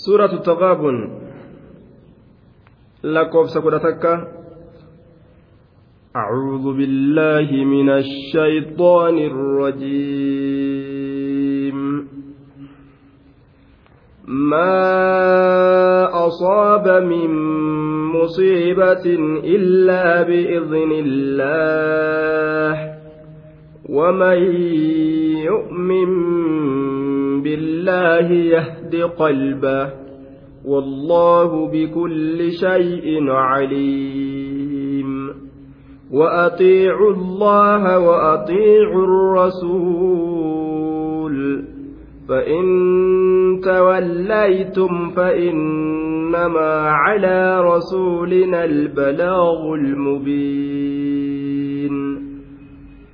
suuratu taqaabun lakkoofsa kudha takka أعوذ بالله من الشيطان الرجيم. ما أصاب من مصيبة إلا بإذن الله. ومن يؤمن بالله يهد قلبه والله بكل شيء عليم. وأطيعوا الله وأطيعوا الرسول. فإن توليتم فإنما على رسولنا البلاغ المبين.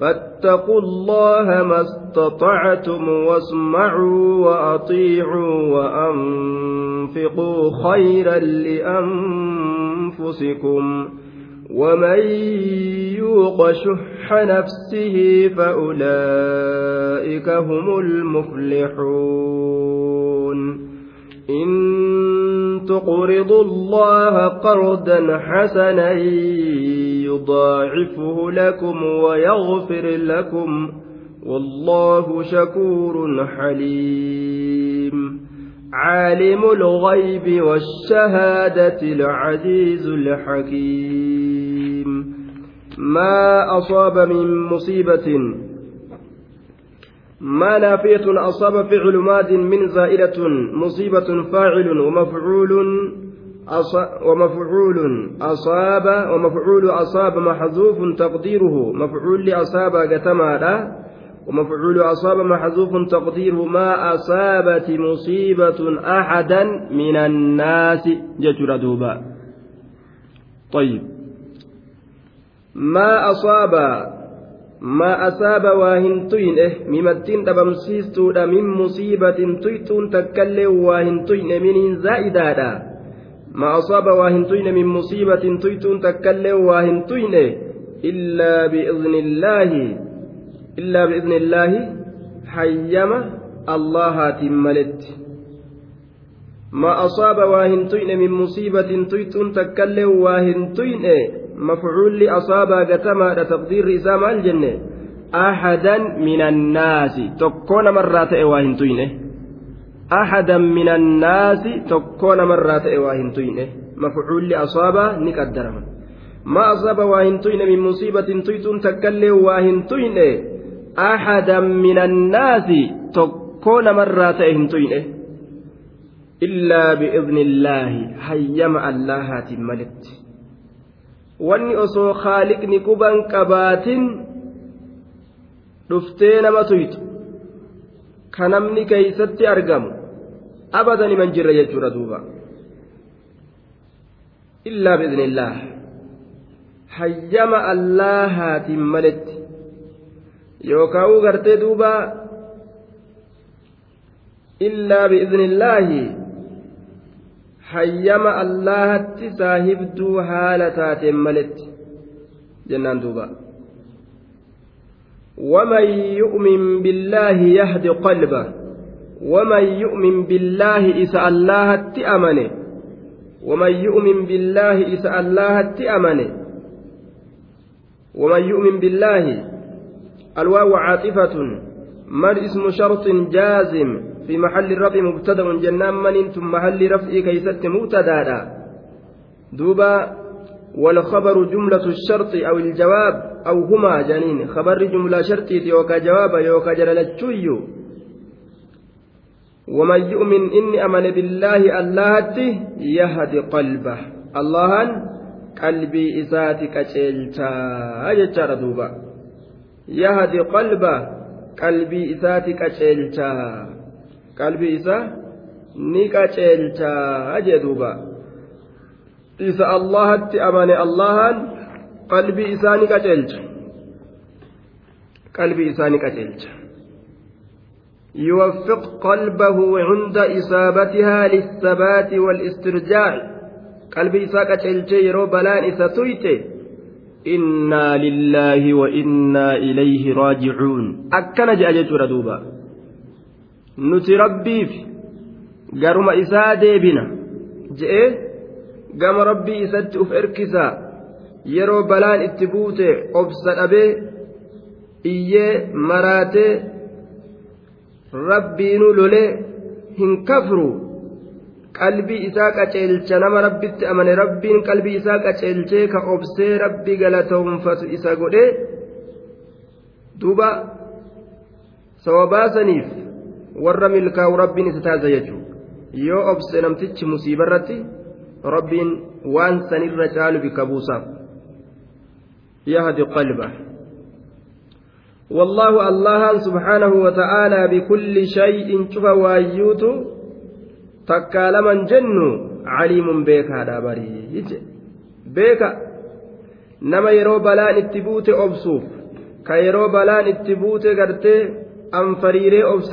فاتقوا الله ما استطعتم واسمعوا وأطيعوا وأنفقوا خيرا لأنفسكم ومن يوق شح نفسه فأولئك هم المفلحون إن تقرضوا الله قرضا حسنا يضاعفه لكم ويغفر لكم والله شكور حليم. عالم الغيب والشهادة العزيز الحكيم. ما أصاب من مصيبة؟ ما نافية أصاب فعل ماد من زائدة مصيبة فاعل ومفعول ومفعول أصاب ومفعول أصاب محذوف تقديره. مفعول لأصاب قتما ومفعول أصاب محذوف تقديره. ما أصابت مصيبة أحدا من الناس. جتر دوبا. طيب. ما أصاب ما أصاب واهن توين. إيه ممتين تبمسيستو من مصيبة تويتون تكلي واهن توين. من زائدادا ما أصاب واهن من مصيبة تويتون تكلي واهن إلا بإذن الله إلا بإذن الله حيما الله تملت. ما أصاب واهن من مصيبة تويتون تكلي واهن مفعول لأصاب قتما تقدير إسام الجنة أحدا من الناس. تكون مرات واهن ahadan min annaasi tokkoo namarraa ta'e waa hin tuyne mafcuulli asaabaa ni qaddarama ma asaaba waa hin tuyne min musiibatin tuytuun takka illee waa hin tuyne ahadan min annaasi tokkoo namarraa ta'e hin tuyne illaa bi'izni illaahi hayyama allaahaatiin malitti wanni osoo haaliqni quban qabaatin dhuftee nama tuytu ka namni argamu iman jirra jechuudha duuba illaa biidni illaah hayyama allaahaatiin maletti yookaan uu gartee duuba illaa biidni illaahi hayyama allahatti saahibduu haala taateen maletti jennaan duuba ومن يؤمن بالله يهد قلبه ومن يؤمن بالله إسأل الله تأمنه ومن يؤمن بالله إسأل الله تأمنه ومن يؤمن بالله. الواو عاطفة. مر اسم شرط جازم. في محل الرفع مبتدأ جنان من ثم محل رفع كيست مبتدأ. دوبا. والخبر جملة الشرط أو الجواب أو هما جنين. خبر جملة شرطي يوكا جواب يوكا جلالتشوي ومن يؤمن إني أمن بالله اللهته يهدي قلبه. اللهن قلبي إساتي كتلتا أجتر دوبا. يهدي قلبه قلبي إساتي كتلتا قلبي إسا نكتلتا أجدوبا isa allahatti amane allahan qalbii isaa ni qaceelcha qalbii isaa ni qaceelcha يوفق قلبه عند إصابتها للثبات والاسترجاع. قلبي ساقة الجير بلان إساتويت إنا لله وإنا إليه راجعون. أكن جأجت ردوبا نتي ربي في. قرم إسا ديبنا. جئ. gama rabbii isatti uf erkisaa yeroo balaan itti buute obsa dhabee iyyee rabbiinu lolee hin kafru. Qalbii isaa qaceelcha nama rabbitti amane rabbiin qalbii isaa qaceelchee ka obsee rabbi galatoonfatu isa godhee duuba sawabaasaniif warra milkaa'u rabbiin isa taasa jechuudha yoo obse namtichi musiibarratti. rabbiin waan sanirra caalu bika buusaaf. Yahdi qalba والله الله سبحانه وتعالى بكل شيء شوف وايوت تكالما جن عليم بك هذا بري. بك نما يرو بلان اتبوت أبسوف كيرو بلان اتبوت قرتي أنفريري أبس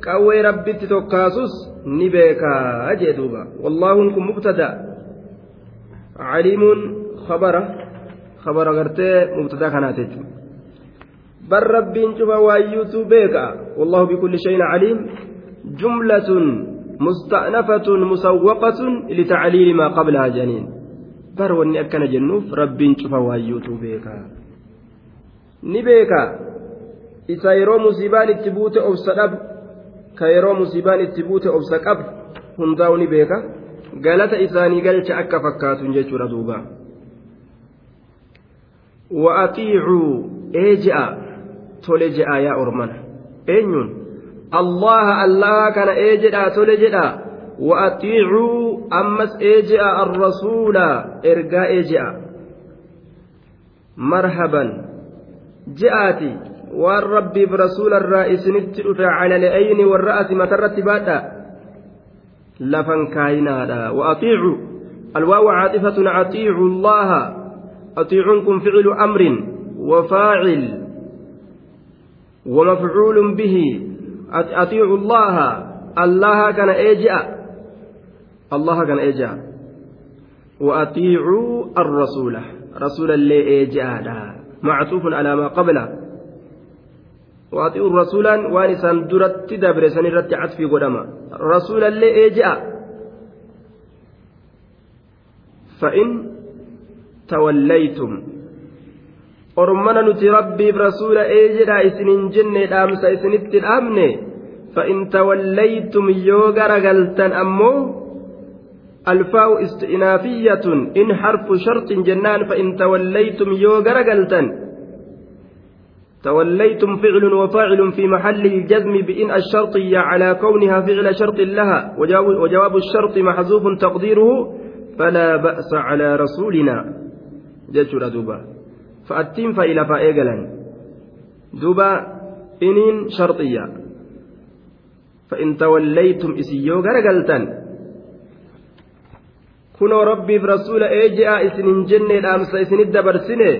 qawwee rabbitti tokkaasus ni beekaa jee duuba wallaahuun kun mubtada caliimuun khabara khabara gartee rabbiin cufa waayyuutu beeka wallahu bikulli shayin caliim jumlatun musta'nafatun musawwaqatun litacliili maa qablaha janiin bar wanni akkana jennuuf rabbiin cufa waayyuutu beeka ni beeka isa yeroo musiibaan itti buute obsa dhabu ka yeroo musiibaan itti buute obsa qabu hundaa'u ni beeka galata isaanii galcha akka fakkaatun jechuudha duuba وأطيعوا إيجا تولجا يا أرمنا أينون الله الله كان إيجا تولجا وأطيعوا أمس إيجا الرسول إرجاء إيجا مرحبا جاءتي waan rabbiif rasuula irraa isinitti dhufe calale'ayni warra'ati matarratti baadha. Lafan kaayinaadha. وأطيعوا الواو عاطفة أطيعوا الله أطيعونكم فعل أمر وفاعل ومفعول به أطيعوا الله الله كان إيجاء الله كان إيجاء وأطيعوا الرسول رسول اللي إيجاء معطوف على ما قبله rasuulaan waan isaan duratti dabre san irratti catfii godhama rasuulallee eeji'a fa'in tawallaytum ormana nuti rabbiif rasuula eejedha isinin jenne dhaamsa isinitti dhaamne fa'in tawallaytum yoo garagaltan ammoo alfaa'u istinaafiyatun in harfu sharxin jennaan fa'in tawallaytum yoo garagaltan توليتم فعل وفاعل في محل الجزم بإن الشرطية على كونها فعل شرط لها وجواب الشرط محذوف تقديره فلا بأس على رسولنا جدّ دوبا فأتم فإلى فائقلا دوبا إنين شرطية. فإن توليتم إسيو غرقلتن. كنوا ربي برسول إيجاء إسنين جنة أمس إسن الدبرسنة.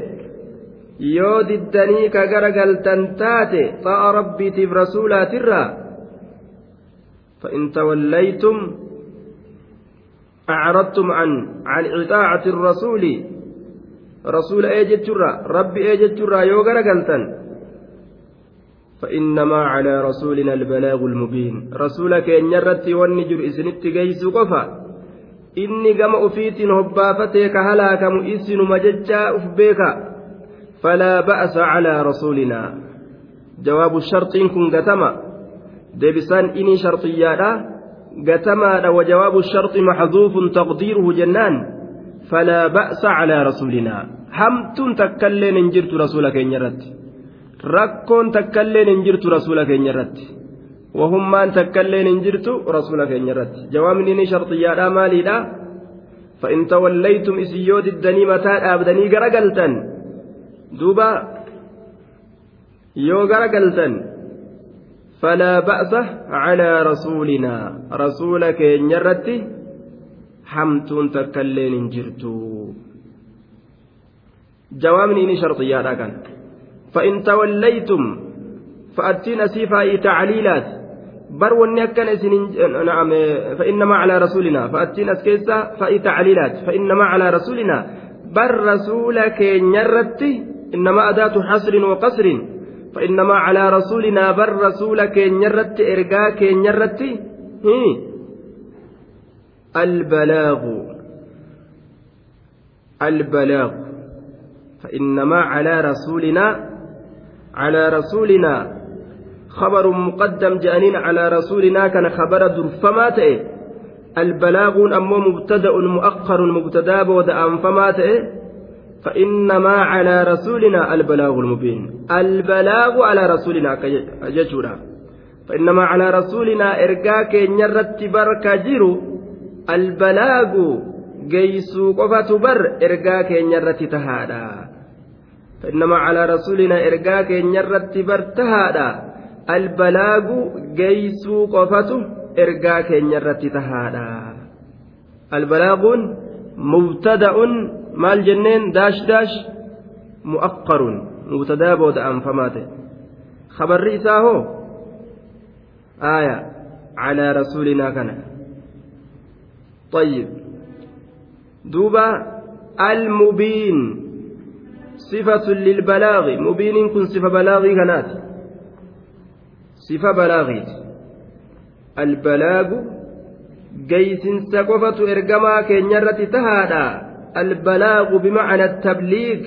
yoo diddanii ka garagaltan taate xa'a rabbiitiif rasuulaatirraa فإن توليتم أعرضتم عن عن إطاعة الرسول. رسول أجد جرا ربي أجد جرا يوغر قلتن فإنما على رسولنا البلاغ المبين. رسولك إن يرت والنجر إسنت جيس قفا. إني قم أفيت هبافتك هلاك مؤسن مججا أفبيك فلا بأس على رسولنا. جواب الشرط إن كن قتما ديبسان إني شرطيانا قتما وجواب الشرط محذوف تقديره جنان. Rasuulinaa hamtuun takkailleen hin jirtu rasuula keenya irratti rakkoon takkailleen hin jirtu rasuula keenya irratti wahummaan takkailleen hin jirtu rasuula keenya irratti jawaabni ni sharxiyyaadhaa maaliidha فإن توليتم إسيود الدني متى أبدني غرقلتا دوبا يو غرقلتا فلا بأس على رسولنا رسولك ينرتي حمتون تكلين جرتو جوامني إني شرطيات كان فإن توليتم فأتينا سيفا تعليلات بر isin نعم فإنما على رسولنا فأتينا سكيسا فأي تعليلات فإنما على رسولنا بر رسولك ينرتي إنما أداة حصر وقصر فإنما على رسولنا بر رسولك ينرتي إرقاك ينرتي البلاغ. البلاغ. فإنما على رسولنا على رسولنا. خبر مقدم جانين على رسولنا كان خبر درفما البلاغ أمو مبتدأ مؤخر مبتدأ ودأ فما تئ فإنما على رسولنا البلاغ المبين. البلاغ على رسولنا ججورا فإنما على رسولنا إرقاك نرت بركة جيرو. البلاغ geeysuu qofatu bar ergaa keenyarratti tahaadha فإنما على رسولنا إرقاك ينرت برتهادا البلاغ جيسو قفته إرقاك ينرت تهادا. البلاغ مبتدأ مال جنين داش داش مؤقر. مبتدأ بود أنفماته خبر رئيساه آية على رسولنا كان. طيب دوبا المبين صفة للبلاغ مبين كن صفة بلاغي كانت صفة بلاغي البلاغ جيسن سقفة إرجما كنيرة تهادا البلاغ بمعنى التبليغ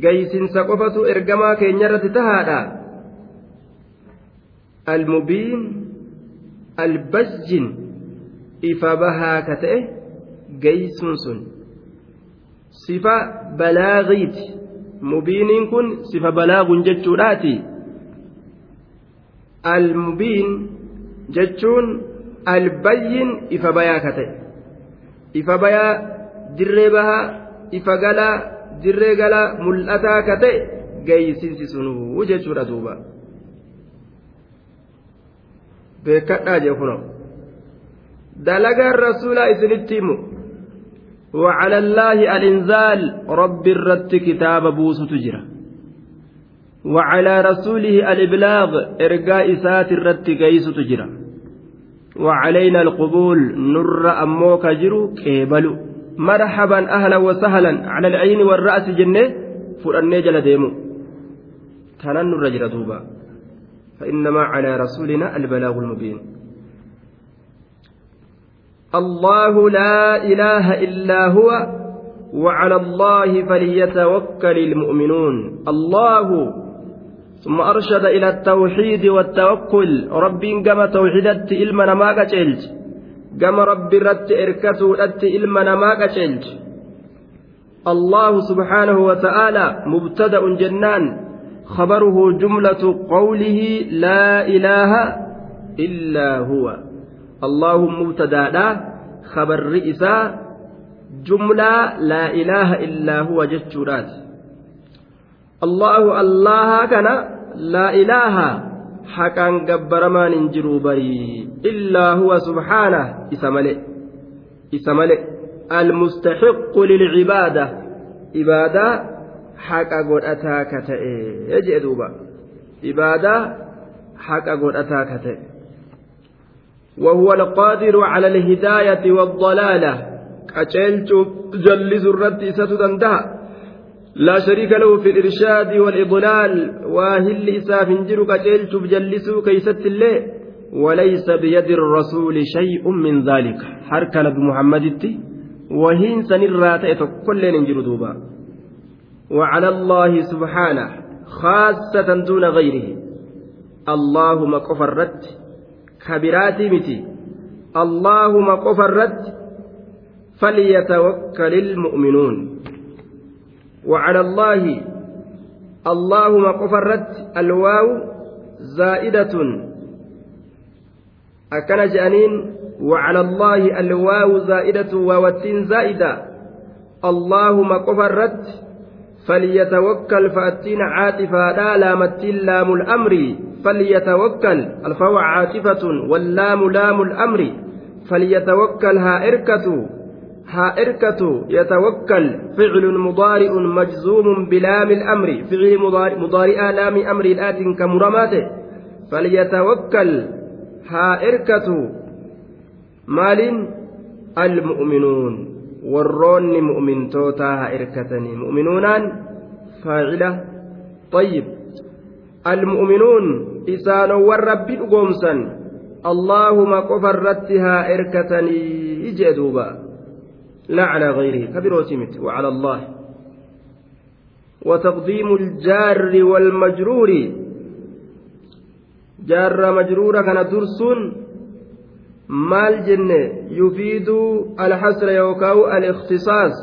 جيسن سقفة إرجما كنيرة تهادا المبين البجن ifa bahaa ka ta'e gaysuun sun. Sifa balaagiiti. Mubiiniin kun sifa balaaguun jechuudhaati. Almubiin jechuun albayyin ifa bayaa ka ta'e. Ifa bayaa dirree bahaa ifa galaa dirree galaa mul'ataa ka ta'e gaysiinsi sunuu jechuudha duuba. Beekadhaa jee dalagaan rasuulaa isinitti himu وعلى الله الإنزال رب الرت كتاب بوس تجرى. وعلى رسوله الإبلاغ إرقاء سات الرت قيس تجرى. وعلينا القبول نر أموك جرو كيبل مرحبا أهلا وسهلا. على العين والرأس جنة فرأني جل ديمو. تنن الرجل دوبا. فإنما على رسولنا البلاغ المبين. الله لا إله إلا هو وعلى الله فليتوكل المؤمنون. الله ثم أرشد إلى التوحيد والتوكل. رب كما توحيدت إلمنا ما قتلت كما رب رت إركسوا رت إلمنا ما قتلت الله سبحانه وتعالى مبتدأ جنان. خبره جملة قوله لا إله إلا هو. اللهم مبتدادا خبر رئيسا جملة لا إله إلا هو جتشورات الله الله كان لا إله حقا جبر ما ننجروا بري إلا هو سبحانه إسمالي إسمالي المستحق للعبادة عبادة حقا قد أتاك تأي يجي دوبا عبادة حقا قد أتاك تأي وهو القادر على الهداية والضلالة. قتلت جلز الرد ستدنده لا شريك له في الإرشاد والإضلال. واهل إساف جر قتلت بجلسوا كيست الله وليس بيد الرسول شيء من ذلك. حركة نبي محمد وهين سنرات كل ننجر دوبا. وعلى الله سبحانه خاصة دون غيره. اللهم كفرت kabiraatii miti allaahuma qofa irratti فليتوكل المؤمنون. وعلى الله اللهم قفرت الواو زائدة. أكن جأنين وعلى الله الواو زائدة ووتين زائدة. اللهم قفرت فليتوكل فأتين عاطفة لا لامتين لام الأمر. فليتوكل. الفو عاطفة واللام لام الأمر. فليتوكل. ها إركة. ها إركة. يتوكل. فعل مضارع مجزوم بلام الأمر. فعل مضارع لام أمر الآت كمرماته فليتوكل. ها إركة. مال المؤمنون. warroonni mu'mintootaa haa irkatanii mu'minuunaan faacila طيب. المؤمنون allaahuma qofa irratti haa erkatanii jee duuba لا على غيره كبيروتيمت وعلى الله وتقديم الجار والمجرور جار مجرور كان درسون maal jenne yufiidu alxasra yookaan alikhtisaas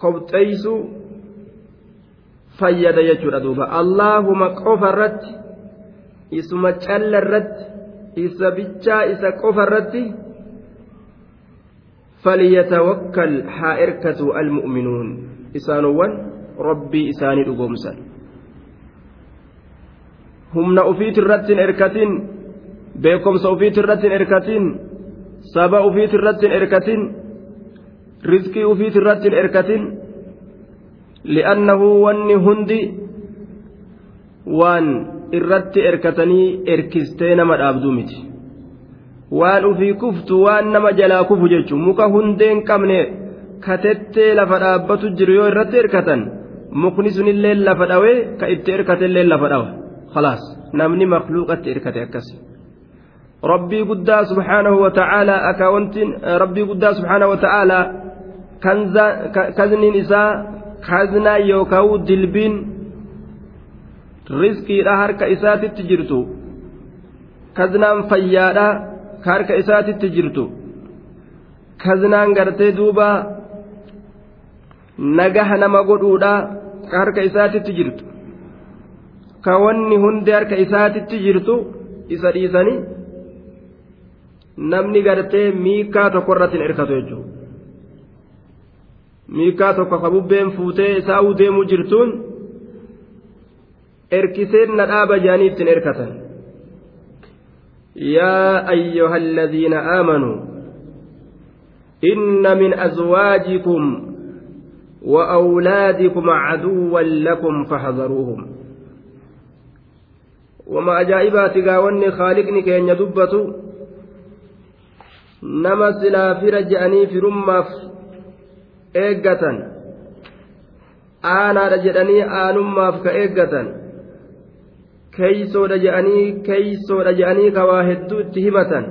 kobxeeysu fayyada jechuudha duuba allaahuma qofa irratti isuma calla irratti isa bichaa isa qofa irratti falyatawakkal haa erkatu almu'minuun isaanowwan rabbii isaanii dhugoomsan humna ufiit irratti hin erkatin beekomsa ufiit irratti hin erkatin saba ufiit irratti hin erkatin rizqii ufiit irratti hin erkatin li'annahu wanni hundi waan irratti erkatanii erkistee nama dhaabduu miti waan ufii kuftu waan nama jalaa kufu jechuun muka hundeen qabne katettee lafa dhaabbatu jiru yoo irratti erkatan mukni sunillee lafa dhawee ka itti erkatellee lafa dhawa khalaas namni makluuqatti erkate akkasi. rabbii guddaa subhaanahu wa ta'aalaa akaawwantiin rabbii guddaa subhaanahu wa ta'aalaa kazniin isaa kaznaa yookaan dilbiin rizqiidha harka isaatitti jirtu. Kaznaan fayyaadha harka isaatitti jirtu. Kaznaan gartee duuba nagaha nama godhuudha harka isaatitti jirtu. Ka wanni hundi harka isaatitti jirtu isa dhiisanii namni gartee miikaa tokko irratti hin hirkatu jechuudha miikaa tokko ka bubbeen fuutee isaa'uu deemuu jirtuun erkiseen na dhaaba jaanii ittiin hirkatan yaa ayyuha alladhiina aamanuu inna min azwaajikum وأولادكم عدوا لكم فاحذروهم وما أجائبات قاوني خالقني كأن يدبتوا nama silaa fira je'anii firummaaf eeggatan. Aanaadha jedhanii aanummaaf ka eeggatan. Keeysoodha je'anii keeysoodha je'anii ka waa hedduu itti himatan.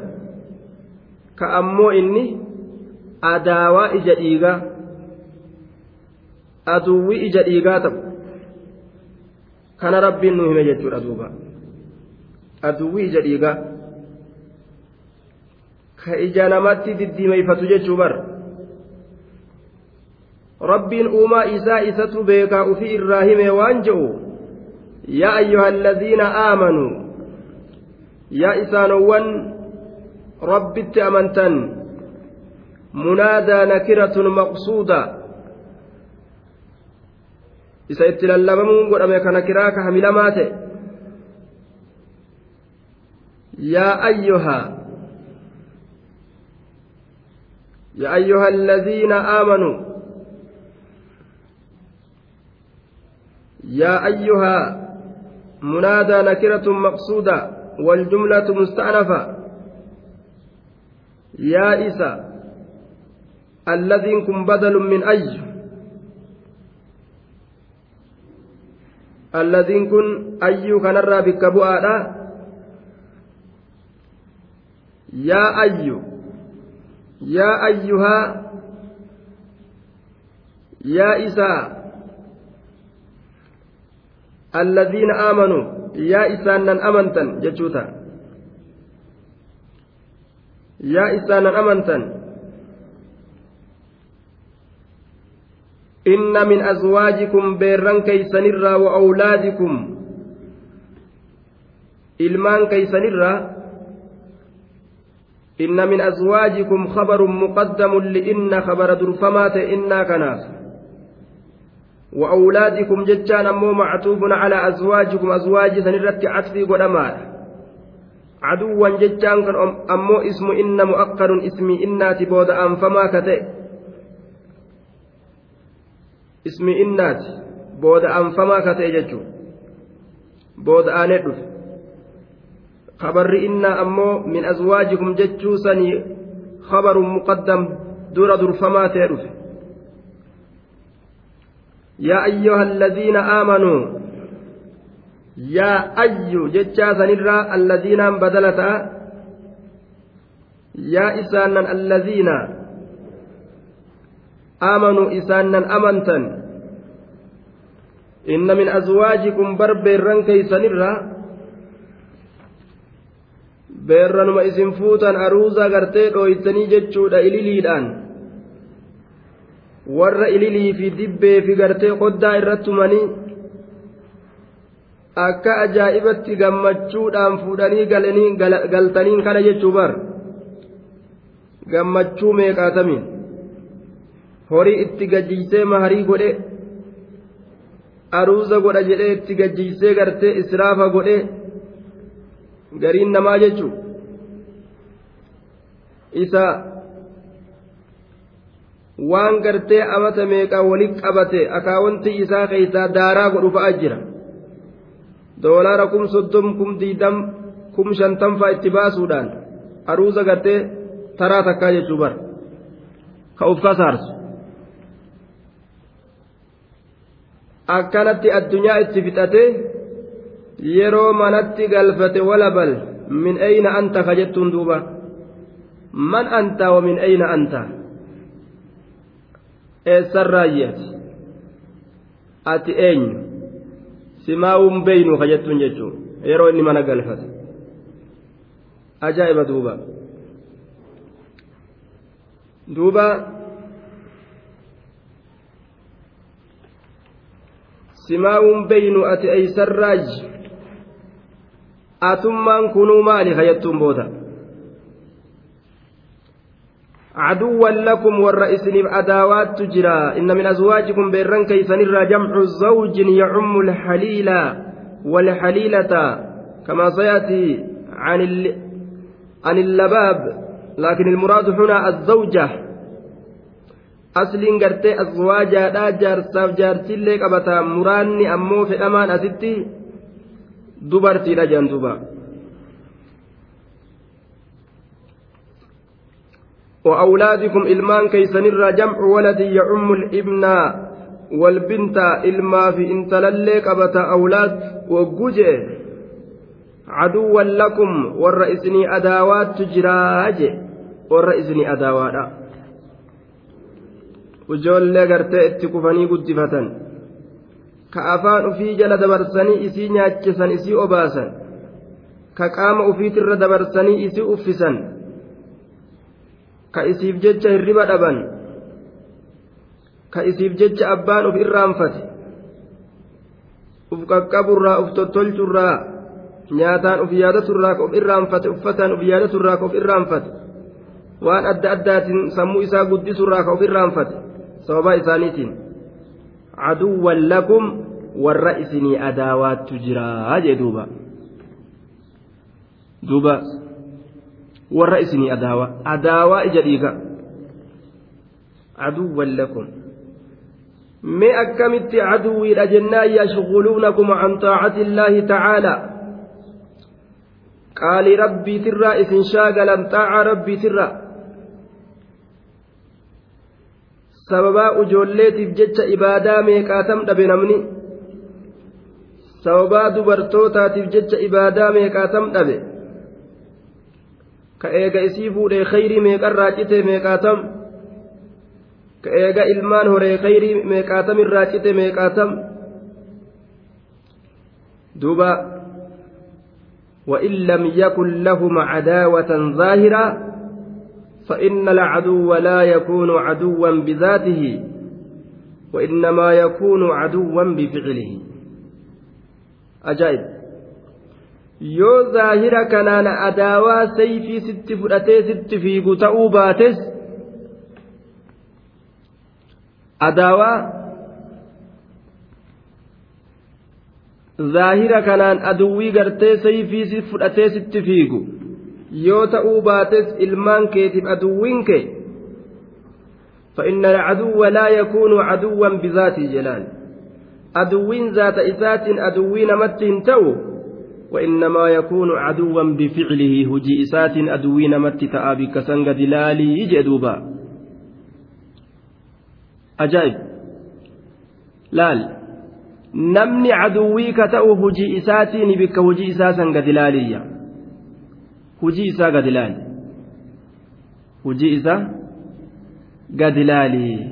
Ka ammoo inni adaawaa ija dhiigaa aduwwi ija dhiigaa ta'u. Kana rabbiin nu hime jechuudha duuba. Aduwwi ija dhiigaa ka ija namatti diddimeeyfatu jechuu bar rabbiin uumaa isaa isatu beekaa ufii irraa hime waan je'u yaa ayyuha alladhiina aamanuu yaa isaanowwan rabbitti amantan munaadaa nakiratun maqsuuda isa itti lallabamuun godhame kana kiraa ka hamilamaa ta'e yaa ayyuhaa يا أيها الذين آمنوا يا أيها منادى نكرة مقصودة والجملة مستأنفة. يا إسى الذي كن بدل من أي؟ الذي كن أي كنرى بك يا أيّ yaa ayyuhaa yaa isaa alladhiina aamanuu yaa isaannan amantan jechuuta yaa isaannan amantan inna min azwaajikum beerran keeysanirraa wa awlaadikum ilmaan keeysanirraa inna min azwaajikum khabarun muqaddamun li'inna khabara durfamaa ta'e innaa kanaaf awlaadikum jechaan ammoo mactuufun calaa azwaajikum azwaajii sanirratti catfii godhamaadha caduwwan jechaan kan ammoo ismu inna mu'aqqarun ismii innaati booda aanfamaa ka ta'e ismi innaati booda anfamaa ka ta'e jechuun booda aanee dhufe kabarri innaa ammoo min azwaajikum jechuu sanii kabarun muqaddam dura durfamaa ta'e dhufe ayyuha alladhiina aamanuu yaa ayyu jechaa sanirraa alladhiinaan badala ta'a yaa isaanan alladhiina آمنوا إسانا أمنتا إن من أزواجكم بربيرا كيسنرا beerranuma isin fuutan aruuza gartee dhooytanii jechuudha ililiidhaan warra ililii fi dibbee fi gartee qoddaa irrattumanii akka ajaa'ibatti gammachuudhaan fuudhanii galtaniin kana jechuu bar gammachuu meeqaatamiin horii itti gajjiisee maharii godhe aruuza godha jedhee itti gajjiisee gartee israafa godhe gariin namaa jechu isa waan gartee amata meeqaa walitti qabate akaawwanti isaa keeysaa daaraa godhu fa'a jira. Doolaara kum soddom kum diidam kum shantam fa'a itti baasuudhaan aruuza gartee taraa takkaa jechuu bar ka uf kasaarsu. Akkanatti addunyaa itti fixate yeroo manatti galfate walabal min ayna anta ka jettuun duuba? Man anta wa min ayna anta eessarraayyati ati eenyu simaawun beeynu ka jettuun jechuun yeroo inni mana galfate ajaa'iba duuba duuba simaa'uun beynu ati eeysarraaj atummaan kunuu maali kayyattuun booda عدوا لكم والرئيسين أداوات تجرى. إن من أزواجكم بيرن كيسن جمع زوج يعم الحليل والحليلة. كما سيأتي عن عن اللباب. لكن المراد هنا الزوجة. asliin gartee azwaajaadhaa jaarsaaf jaartillee qabata muraanni ammoo fedhamaan asitti dubartiidha jedhan duuba وأولادكم إلمان كيسنر جمع ولد يعم الابن والبنت إلما في انت لليك أبت أولاد وجوجه عدوا لكم والرئيسني أداوات تجراج والرئيسني أداوات itti kufanii guddifatan ka afaan ufii jala dabarsanii isii nyaachisan isii obaasan ka qaama ufiitirra dabarsanii isii uffisan ka isiif jecha hirriba dhaban. Ka isiif jecha abbaan uf irraanfate. Uf qaqqaburraa uf tottolchurraa nyaataan uf yaadaturraa ka uf irraanfate uffataan uf yaadaturraa ka uf irraanfate. Waan adda addaatiin sammuu isaa guddisurraa ka uf irraanfate. Sababa isaaniitiin caduwwan lakum warra isinii adaawaattu jiraa jee duuba. Duuba warra isinii adaawa adaawaa ija dhiiga caduwwan lakum mee akkamitti caduwiidha jennaan yashguluunakum can taacati illaahi tacaalaa qaalii rabbiitirraa isin shaagalan xaaca rabbiitirraa sababaa ujoolleetiif jecha ibaadaa meeqaatam dhabe namni sababaa dubartootaatiif jecha ibaadaa meeqaatam dhabe ka eega isii fuudhee khayrii meeqarraa cite meeqaatam ka eega ilmaan horee khayrii meeqaatam irraa cite meeqaatam duuba وإن لم يكن لهم عداوة ظاهرة فإن العدو لا يكون عدوا بذاته وإنما يكون عدوا بفعله أجائب yoo zaahira kanaan adaawaa sayfii sitti fudhatee sitti fiigu ta'uu baates adaawaa zaahira kanaan aduwwii gartee sayfii si fudhatee sitti fiigu yoo ta'uu baates ilmaan keetiif aduwwiin kee فإن العدو لا يكون عدوا بذات جلال أدوين ذات إسات أدوين متين تو وإنما يكون عدوا بفعله هجي إسات أدوين مت تآبي كسنغ دلالي يجدوبا أجائب لال gadi laaliyya hujii isaa gadi laali hujii isaa gadi laali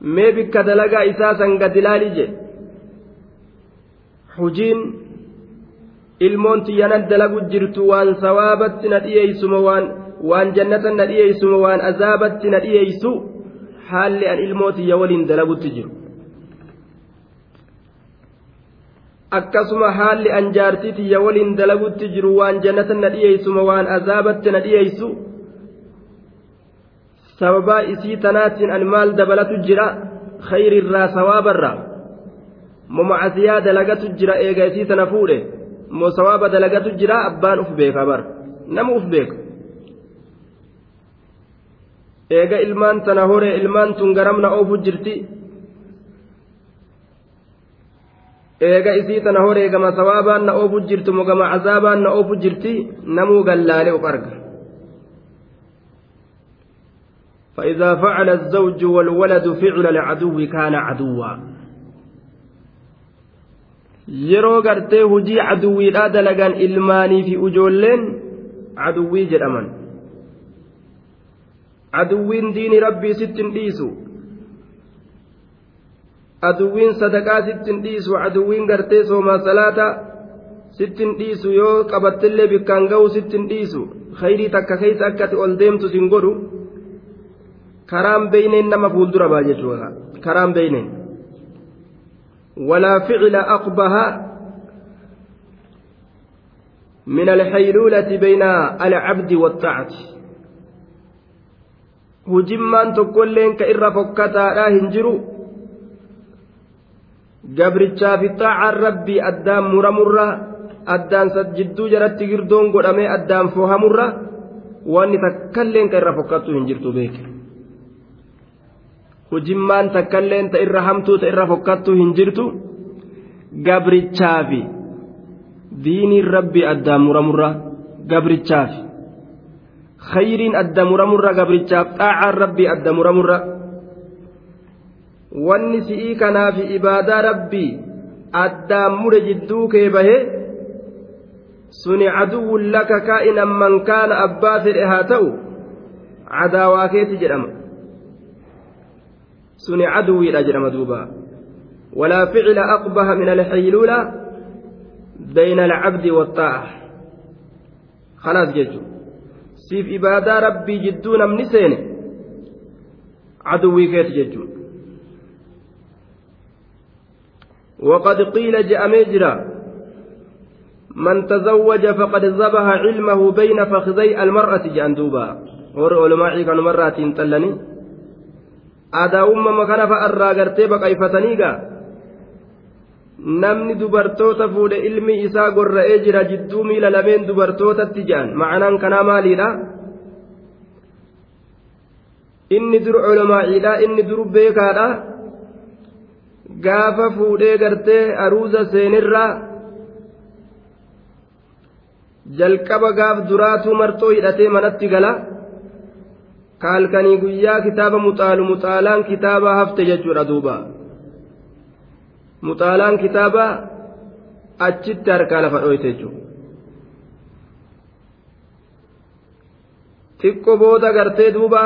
mee bikka dalagaa isaa san gadi laali jedhe hujiin ilmoon xiyyanan dalagu jirtu waan sawaabatti na dhiyeeysuma waan waan jannatan na dhiyeeysuma waan azaabatti na dhiyeeysu haalli an ilmoo xiyya waliin dalagutti jiru akkasuma haalli an jaartii xiyya waliin dalagutti jiru waan jannatan na dhiyeeysuma waan azaabatti na dhiyeeysu sababaa isii tanaatiin an maal dabalatu jira khayrirraa sawaabarraa mo macasiyaa dalagatu jira eega isii tana fuudhe mo sawaaba dalagatu jira abbaan uf beeka bar nama uf beeka eega ilmaan tana hore ilmaan tun garamna oofu jirti eega isii tana hore gama sawaabaan na oofu jirtu mo gama cazaabaan na oofu jirti namuu gallaale uf arga فإذا فعل الزوج والولد فعل العدو كان عدوا yeroo gartee hujii caduwwiidhaa dalagan ilmaanii fi ujoolleen caduwwii jedhaman. Caduwwiin diini rabbii sittin dhiisu. Aduwwiin sadaqaa sittin dhiisu. Caduwwiin gartee soomaa salaata sittin dhiisu. Yoo qabattillee bikkaan ga'u sittin dhiisu. Khayrii takka keeysa akkati ol deemtu sin godhu. Karaan beeyneen nama fuuldura baa jechuudha. Karaan beeyneen ولا فعل أقبح من الحيلولة بين العبد والطاعة irra fokkataadha hin jiru gabrichaa fi xaacaan rabbii addaan muramurra addaan jidduu jaratti girdoon godhamee addaan fohamurra wanni takkalleen ka irra fokkattu hin jirtu beeke hujimmaan takkalleen ta irra hamtuu ta irra fokkattu hin jirtu gabrichaafi. Diiniin rabbii addaan muramurra gabrichaafi. Khayriin adda muramurra gabrichaaf xaacaan rabbii adda muramurra. Wanni si'ii kanaafi ibaadaa rabbii addaan mure jidduu kee bahe suni caduwwun laka kaa'inan man abbaa fedhe haa ta'u cadaawaa keeti jedhama suni caduwwiidha jedhama duuba walaa ficila aqbaha min alxaylula bayna alcabdi waaxaa'a khalaas jechu siif ibaadaa rabbii jidduu namni seene caduwwii keeti jechuun وقد قيل مجرى من تزوج فقد ذبح علمه بين فخذي المرأة جاندوبا ور علماء كانوا مرات تلني aadaa uumama kana fa'arraa gartee baqayfataniiga namni dubartoota fuudhe ilmi isaa gorra'ee jira jidduu miila lameen dubartootatti je'an ma'anaan kanaa maaliidha inni dur olomaa'iidha inni dur beekaadha. Gaafa fuudhee gartee aruuza seenirraa jalqaba gaaf duraatuu marxoo hidhatee manatti gala kaalkanii guyyaa kitaaba muxaalu muxaalaan kitaaba hafte jechuudha duuba. Muxaalaan kitaaba achitti harkaa lafa dhoyte jechuudha. Xiqqoo booda gartee duuba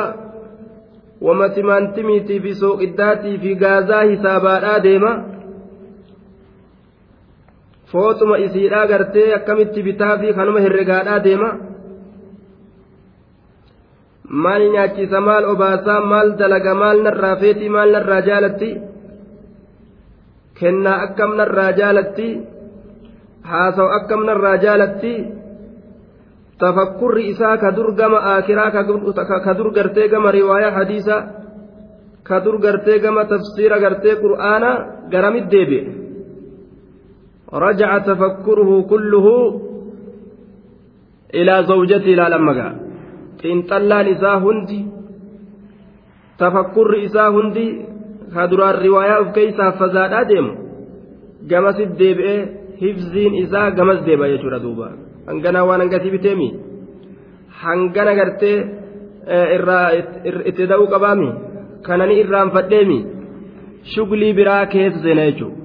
wama timaantimiitii fi sooqiddaatii fi gaazaa hisaabaadhaa deema. Fooxuma isiidhaa gartee akkamitti bitaa fi kanuma herregaadhaa deema maal nyaachisa maal obaasaa maal dalaga maal narraa feetii maal narraa jaalatti? Kennaa akkam narraa jaalatti? Haasawu akkam narraa jaalatti? Tafakkurri isaa ka dur gama aakiraa ka dur gartee gama riwaayaa hadiisa ka dur gartee gama tafsiira gartee qur'aana garamit deebi'e? Rajaca tafakkuruhu kulluhu ilaa zawjati ilaa lammagaa xiinxallaan isaa hundi tafakkurri isaa hundi ka duraan riwaayaa of keeysaa fazaadhaa deemu gamasit deebi'ee hifziin isaa gamas deeba jechuudha duuba. Hangana waan hangatii biteemi hangana gartee irraa itti da'uu qabaami kanani irraanfadheemi shuglii biraa keessa seena jechuudha.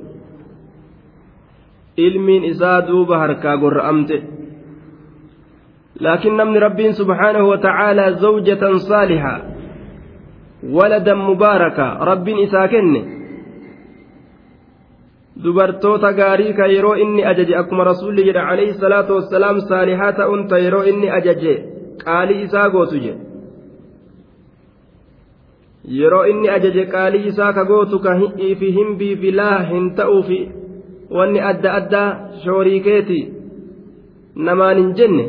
Ilmiin isaa duuba harkaa gorra'amte. لكن نمن ربين سبحانه وتعالى زوجة صالحة ولدا مباركا ربين إساكن jedhe alayhi salaatu wassalaam saalihaa ta'uun ta yeroo inni ajaje qaalii isaa gootu jedhe yeroo inni ajaje qaalii isaa ka gootu ka fi himbii fi laa hin ta'uufi wanni adda addaa shooriikeeti namaan hin jenne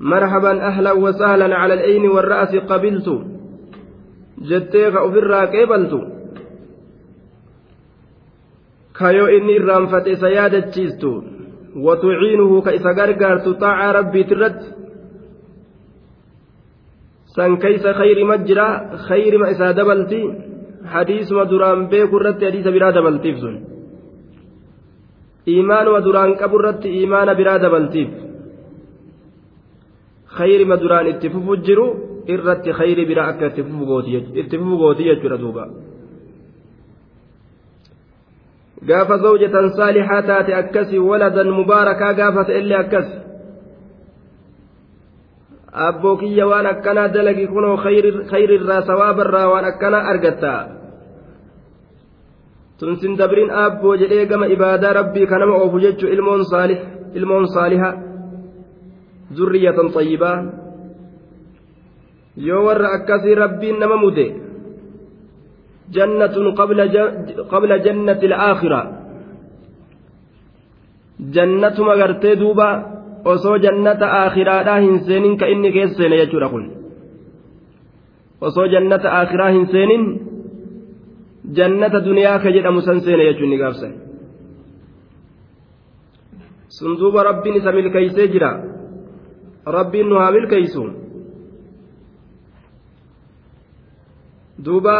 مرحبا أهلا وسهلا على العين والرأس قبلت جتيك أفرا قبلت كيو إني الرانفت سيادة تشيستو وتعينه كإسا غرغرت طاعة ربي ترد san keeysa khayri majjira khayrima isaa dabalti hadiisuma duraan beeku irratti hadiisa biraa dabaltiif sun iimaanuma duraan qabu irratti iimaana biraa dabaltiif khayrima duraan itti fufu jiru irratti khayri biraa akka itti fufu gooti jechuudha duuba gaafa zawjatan saalixaa taate akkasi waladan mubaarakaa gaafata illee akkas abboo kiyya waan akkanaa dalagi kunoo khayrirraa sawaabarraa waan akkanaa argatta tunsin dabrin abboo jedhee gama ibaadaa rabbii kanama oofu jechu ilmoon saalih ilmoon saaliha zurriyatan xayyibaa yoo warra akkasii rabbiin nama mude jannatun qabla jannati alaakhira jannatuma gartee duuba osoo jannata aakhiraadhaa hin seenin ka inni keessa seene jechuudha kun osoo jannata aakhiraa hin seenin jannata duniyaa ka jedhamu san seene jechuun ni gaafsan sun duuba rabbiin isa milkeeysee jira rabbiin nu haa milkeeysu duuba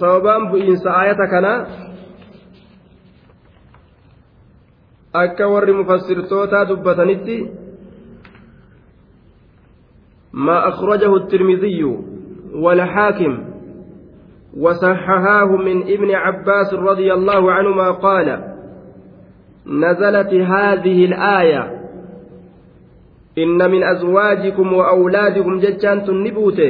sababaan bu'iinsa aayata kanaa akka warri mufassirtootaa dubbatanitti ما أخرجه الترمذي والحاكم وصححاه من ابن عباس رضي الله عنهما قال نزلت هذه الآية إن من أزواجكم وأولادكم ججان تنبوت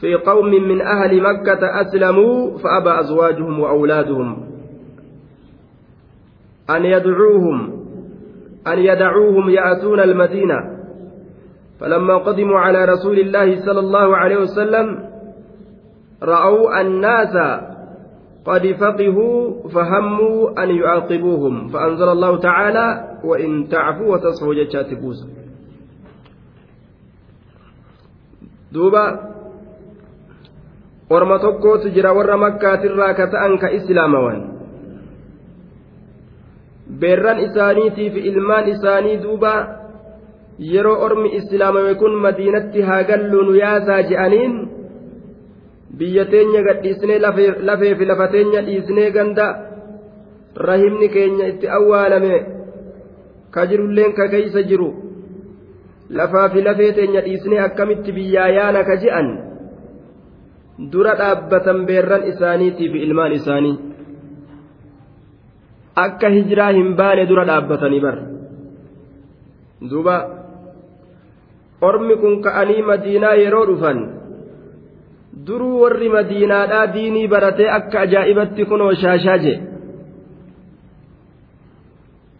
في قوم من أهل مكة أسلموا فأبى أزواجهم وأولادهم أن يدعوهم أن يدعوهم يأتون المدينة. فلما قدموا على رسول الله صلى الله عليه وسلم رأوا الناس قد فقهوا فهموا أن يعاقبوهم فأنزل الله تعالى وإن تعفوا وتصفوا جتشات بوسا duuba orma tokkootu jira warra makkaatirraa ka ta'an ka islaamawan beerran isaaniitiif ilmaan isaanii duuba yeroo ormi islaamame kun madiinatti haa galluu nu yaasaa je'aniin biyya teenya gadhiisnee lafeef lafa teenya dhiisnee ganda rahimni keenya itti awwaalame ka jirulleen ka keeysa jiru. Lafaa fi lafee teenya dhiisnee akkamitti biyyaa yaana ka je'an? Dura dhaabbatan beerran isaaniitii fi ilmaan isaanii. Akka hijiraa hin baane dura dhaabbatanii bar. Duuba. Ormi kun ka'anii madiinaa yeroo dhufan. Duruu warri madiinaadhaa diinii baratee akka ajaa'ibatti kunoo shaashaa je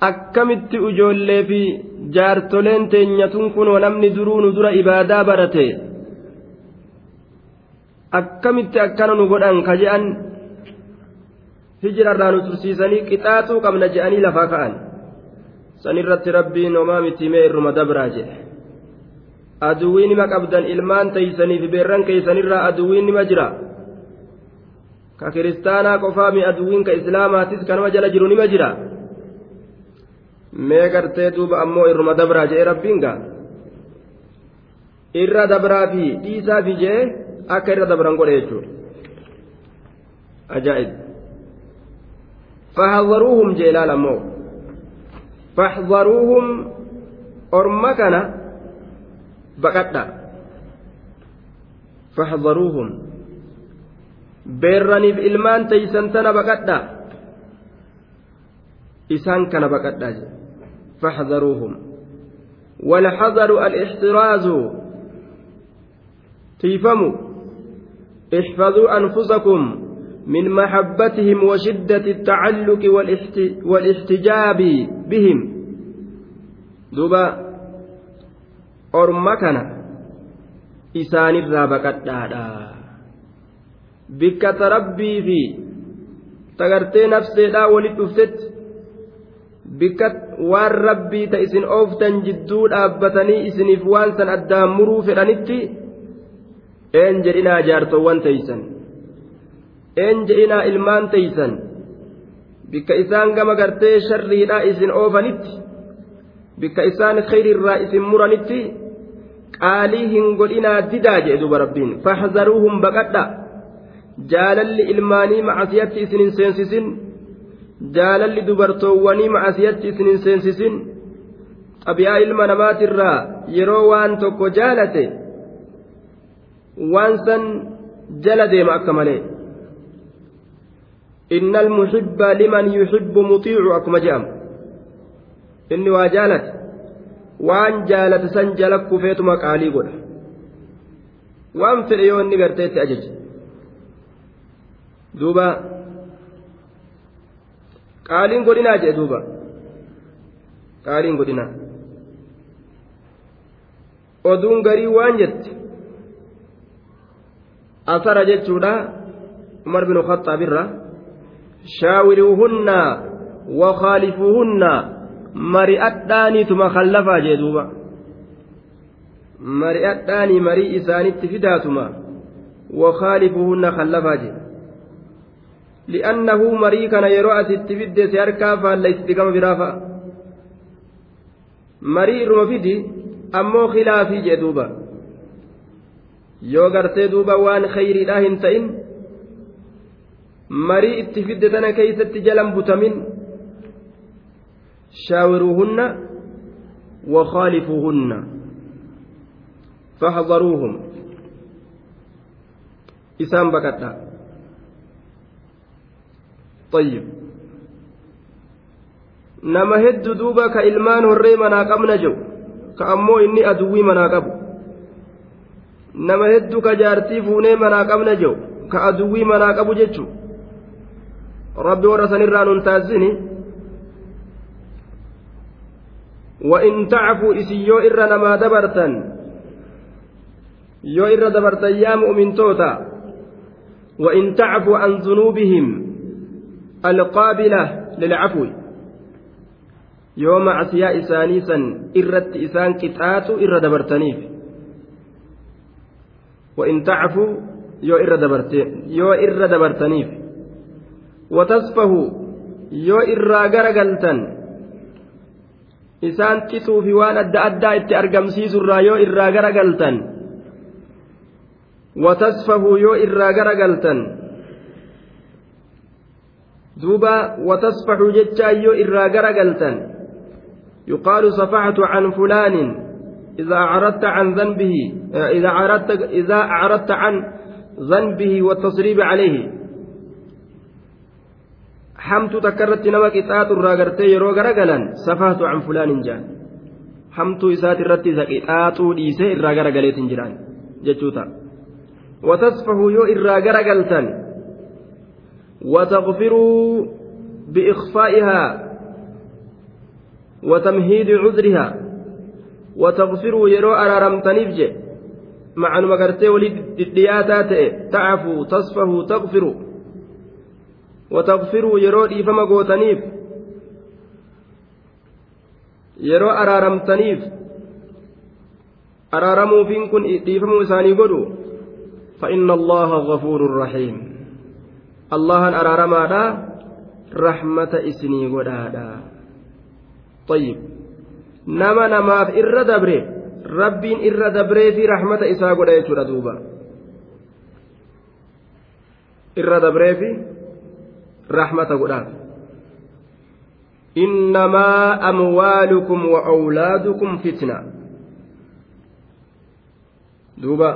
akkamitti ijoollee fi jaartoleen teenyatuun kunoo namni duruu nu dura ibaadaa barate akkamitti akkana nu godhan ka je'an? Hijirarraa nu tursiisanii qixaaxuu qabna je'anii lafaa ka'an. Sanirratti rabbiin homaa miti mee irruma dabraa jedhe. Aduwwii nima qabdan ilmaan teeysanii fi beerran keeysanirraa aduwwiin nima jira. Ka kiristaanaa qofaa mi aduwwiin ka islaamaatis kanuma jala jiru nima jira mee gartee duuba ammoo irruma dabraa jedhe rabbiin gaa irra dabraa fi dhiisaa fi jee akka irra dabran godhe jechuudha ajaa'ib fahadharuuhum jee ilaal ammoo fahdaruuhum orma kana baqadha fahdaruuhum beerraniif ilmaan teeysan tana baqadha isaan kana baqadha je fahdaruuhum والحذر الاحتراز تيفموا احفظوا أنفسكم من محبتهم وشدة التعلق والاحتجاب بهم دوبا orma kana isaanirraa baqadhaadha bikka tarabbii fi tagartee nafseedhaa walit dhuftetti bikka waan rabbii ta isin ooftan jidduu dhaabbatanii isiniif waan san addaan muruu fedhanitti een jedhinaa jaartowwan teeysan. Een jedhinaa ilmaan teeysan. Bikka isaan gama gartee sharriidhaa isin oofanitti bikka isaan khayrirraa isin muranitti qaalii hin godhinaa didaa jedhe duba rabbiin. Faxzaruuhum baqadha. Jaalalli ilmaanii macasiyatti isin hin seensisin jaalalli dubartoowwanii macasiyatti isinin seensisin xabi'aa ilma namaatirraa yeroo waan tokko jaalate waan san jala deema akka malee. Inna almuxibba liman yuxibbu muxiicu akkuma jedhamu inni waa jaalate waan jaalate san jala kufeetuma qaalii godha. Waan fedhe yoo inni garteetti ajaje. Duuba. Qaaliin godhinaa jedhe duuba qaaliin godhinaa oduun garii waan jette asara jechuudha umar bin khaxaabirra shaawiriuhunna wakhaalifuuhunna mari'adhaaniituma khallafaa jee duuba mari'adhaanii marii isaanitti fidaatuma wakhaalifuuhunna khallafaa jee faalleysitti gama biraa fa'a marii irruma fidi ammoo khilaafii jee duuba yoo gartee duuba waan khayriidhaa hin ta'in marii itti fidde tana keeysatti jalan butamin شاوروهن وخالفوهن فاحذروهم إسام بكتا طيب nama hedduu duuba ka ilmaan horree manaa qabna jiru ka ammoo inni aduwwii manaa qabu nama hedduu ka jaartii fuunee manaa qabna jiru ka aduwwii manaa qabu jechu rabbi warra sanirraa nun taasisini وإن تعفوا إسيو إر نما دبرتا يو إر دبرتا يا مؤمن توتا وإن تعفوا عن ذنوبهم القابلة للعفو. يوم عسياء إسانيسا إرت إسان كتاتو إر دبرتنيف. وإن تعفوا يو إر دبرتنيف يو إر دبرتنيف. وتصفه يو إر غرقلتن isaan xituu fi waan adda addaa itti argamsiisurraa yoo irraa garagaltan watasfahuu yoo irraa garagaltan watasfahuu jechaa yoo irraa garagaltan yuqaalu safaxtu can fulaanin إذا أعرضت عن ذنبه إذا أعرضت إذا أعرضت عن ذنبه والتصريب عليه nama qixaaxu irraa gartee yeroo garagalan safaatu can fulaanin jaan hamtuu isaati irratti isa qixaaxuu dhiisee irraa garagaleetin jiraan jechuu ta'a watasfahu yoo irraa garagaltan wataqfiruu biikfaa'ihaa وتمهيد عذرها وتغفروا يرو أرارمتنيف جي مع المقرتي ولدياتات تعفوا تصفه تغفروا وتغفروا يرو إيفما قوتنيف yeroo araaramtaniif araaramuufiin kun dhiifamuu isaanii godhu فإن الله غفور رحيم الله أرارما رحمة إسني ودادا طيب نما نما في إر دبري ربين إر دبري في رحمة إسا قد يجور دوبا إر دبري في رحمة قد إنما أموالكم وأولادكم فتنة دوبا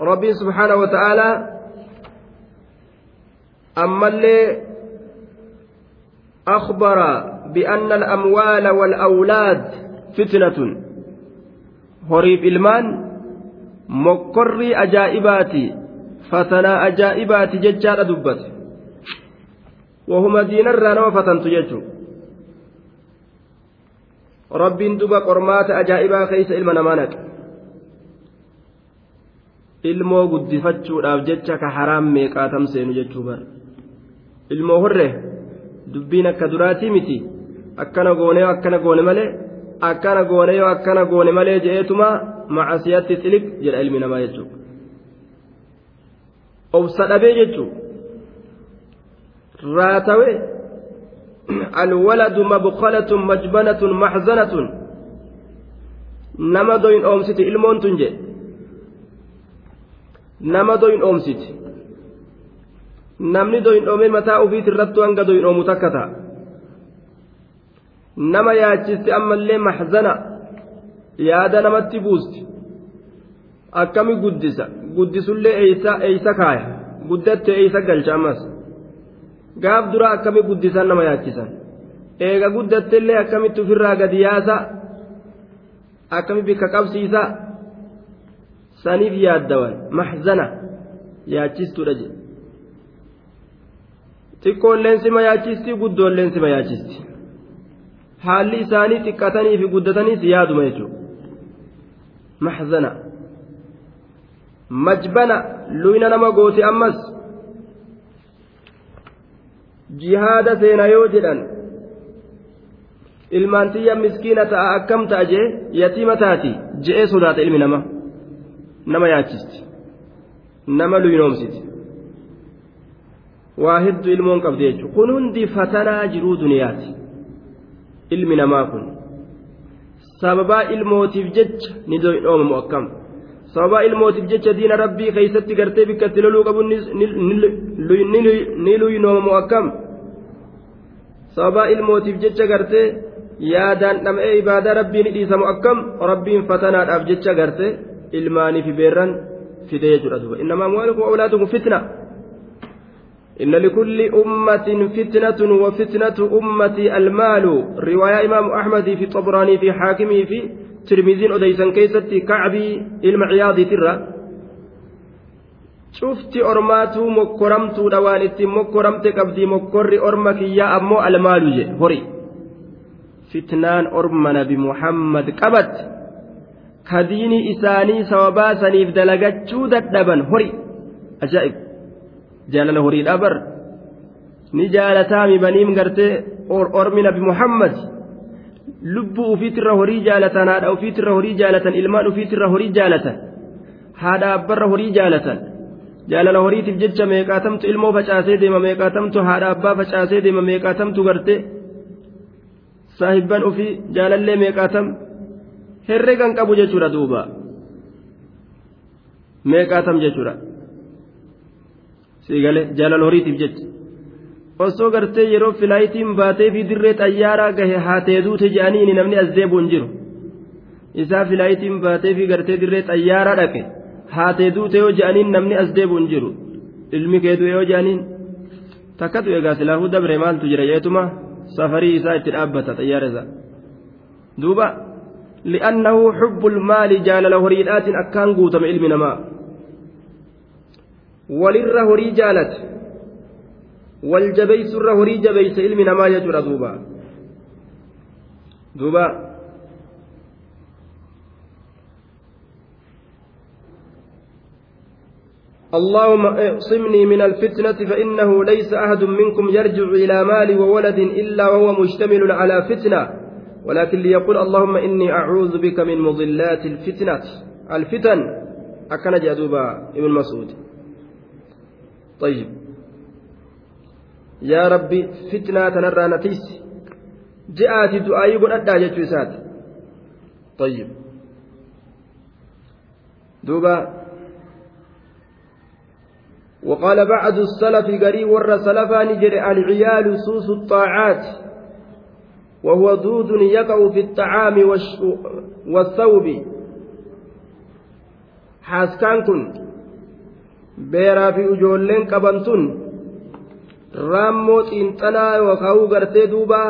ربي سبحانه اللي أخبر بأن الأموال والأولاد فتنة. هريب إلمان مقر أجائباتي فتنا أجائباتي ججال دبت. وهما دين الرانو فتنت يجو ربين دوبا قرمات أجائبا خيس إلما نمانك ilmoo guddifachuudhaaf jecha ka haraam meeqaatam seenu jechuu bara ilmoo horre dubbiin akka duraatii miti akkana goone yoo akkana goone malee akkana goone yoo akkana goone malee je'eetuma macasiyatti xilik jedha ilmi namaa jechuudha obsa dhabee jechuudha raatawe alwaladu mabqalatun majbanatun maxzanatun nama doyin oomsiti ilmoon tun jedhe nama doyin oomsiti namni doyin oomee mataa ofiit irrattu hanga doyin oomu takka ta'a. Nama yaachisti ammallee maxzana. Yaada namatti buusti. Akkami guddisa? Guddisullee eeysa kaaya? Guddatte eeysa galcha ammas? Gaaf dura akkami guddisan nama yaachisan eega guddattellee akkamitti ofirraa gadi yaasa? Akkami bikka qabsiisa? Saniif yaaddawan maxzana. Yaachistuudha jedhe xiqqoolleen sima yaachisti guddoolleen sima yaachisti. Haalli isaanii xiqqatanii fi guddataniis yaaduma jechuudha. Maxzana. Majbana. Luyna nama gooti ammas. Jihaada seena yoo jedhan ilmaan tiyya miskiina ta'a akkam ta'a jee? Yatiima taati je'ee sodaata ilmi nama. Nama yaachisti. Nama luynoomsiti waa hedduu ilmoon qabdi jechuudha kun hundi fatanaa jiruu duniyaati. Ilmi namaa kun. Sababaa ilmootiif jecha ni dhoomamu akkam. Sababaa ilmootiif jecha diina rabbii keeysatti gartee bikka itti loluu qabu ni luynoomamu akkam. Sababaa ilmootiif jecha gartee yaadaan dhama'ee ibaadaa rabbii ni dhiisamu akkam rabbiin fatanaadhaaf jecha gartee ilmaanii fi beerran fidee jechuudha duuba. Innamaa amwaalukum awlaadukum fitna إن لكل أمة فتنة وفتنة أمتي المال. رواية إمام أحمد في طبراني في حاكمه في ترمذي أديسا كيستي كعبي المعياض ترى. شفت أرماتو مكرمتو دوانتي مكرمت قبدي مكر أرمك يا أمو المال هري نبي محمد قبت كديني إساني سوابا سنيف دلقت شودت دبن هري أجائب. Jaalala horiidha bar ni jaalataami baniim gartee ormi nabi muhammad lubbuu ufiitirra horii jaalatan haadha ufiitirra horii jaalatan ilmaan ufiitirra horii jaalatan haadha abbarra horii jaalatan jaalala horiitiif jecha meeqaatamtu ilmoo facaasee deema meeqaatamtu haadha abbaa facaasee deema meeqaatamtu gartee saahibban ufii jaalallee meeqaatam herregan qabu jechuudha duuba meeqaatam jechuudha. Siigale jaalala horiitiif jecha. Osoo gartee yeroo filaayitiin baatee fi dirree xayyaaraa gahe haatee duute jedhanii namni as deebu hin jiru. Isaa filaayitiin baatee fi gartee dirree xayyaaraa dhaqe haatee duute yoo jedhaniin namni as deebu hin jiru. Ilmi keetu yoo jedhaniin takkatu egaa silaafuu dabre maaltu jira jeetuma? Safarii isaa itti dhaabbata xayyaara isaa. Duuba li'annahu xubbul maali jaalala horiidhaatiin akkaan guutame ilmi namaa walirra horii jaalate wal jabeessurra horii jabeeyse ilmi namaa jechuudha duuba. Duuba. اللهم اعصمني من الفتنة فإنه ليس أحد منكم يرجع إلى مال وولد إلا وهو مشتمل على فتنة ولكن ليقول اللهم إني أعوذ بك من مضلات الفتنة الفتن أكن جدوبا ابن مسعود طيب. يا ربي فتنة تنرى نتيس. جاءت دعائي قل أدى جتوسات طيب. دوبا. وقال بعد السلف قري ور سلفا نجر العيال سوس الطاعات. وهو دود يقع في الطعام والثوب. حاسكان beeraa fi ijoolleen qabantun raammoo xiinxalaa yookaan gartee duuba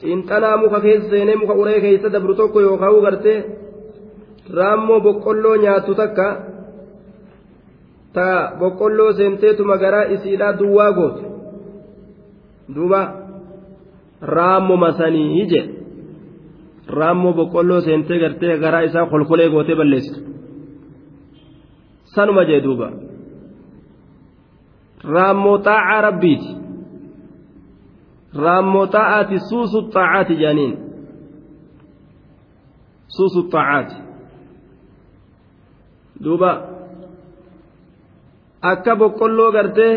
xiinxalaa muka keessa seenee muka uree keessa dabru tokko yookaan gartee raammoo boqqolloo nyaattu takka ta boqqolloo seenteetuma garaa isiidhaa duwwaa gootu duuba raammoo masanii ije raammoo boqqolloo seentee gartee garaa isaa kolkolee gootee balleessitu sanuma jee duuba raammoo xaacaa rabbiiti raammoo xaacaati suusu xaacaati jaaniin suusu xaacaati duuba akka boqqolloo gartee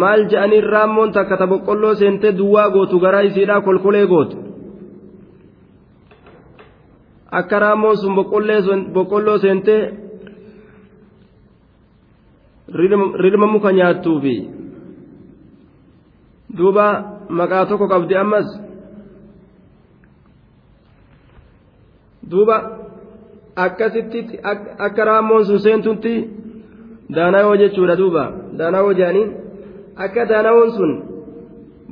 maal je'aniin raammoon takka ta boqqolloo seentee duwwaa gootu garaa isiidhaa kolkolee gootu akka raammoon sun boqqolloo seentee rirma muka nyaattuufi duuba maqaa tokko qabdi ammas duuba akkasitti akka raammoon sun seentutti daanawoo jechuudha duuba daanawoo jaaniin akka daanawoon sun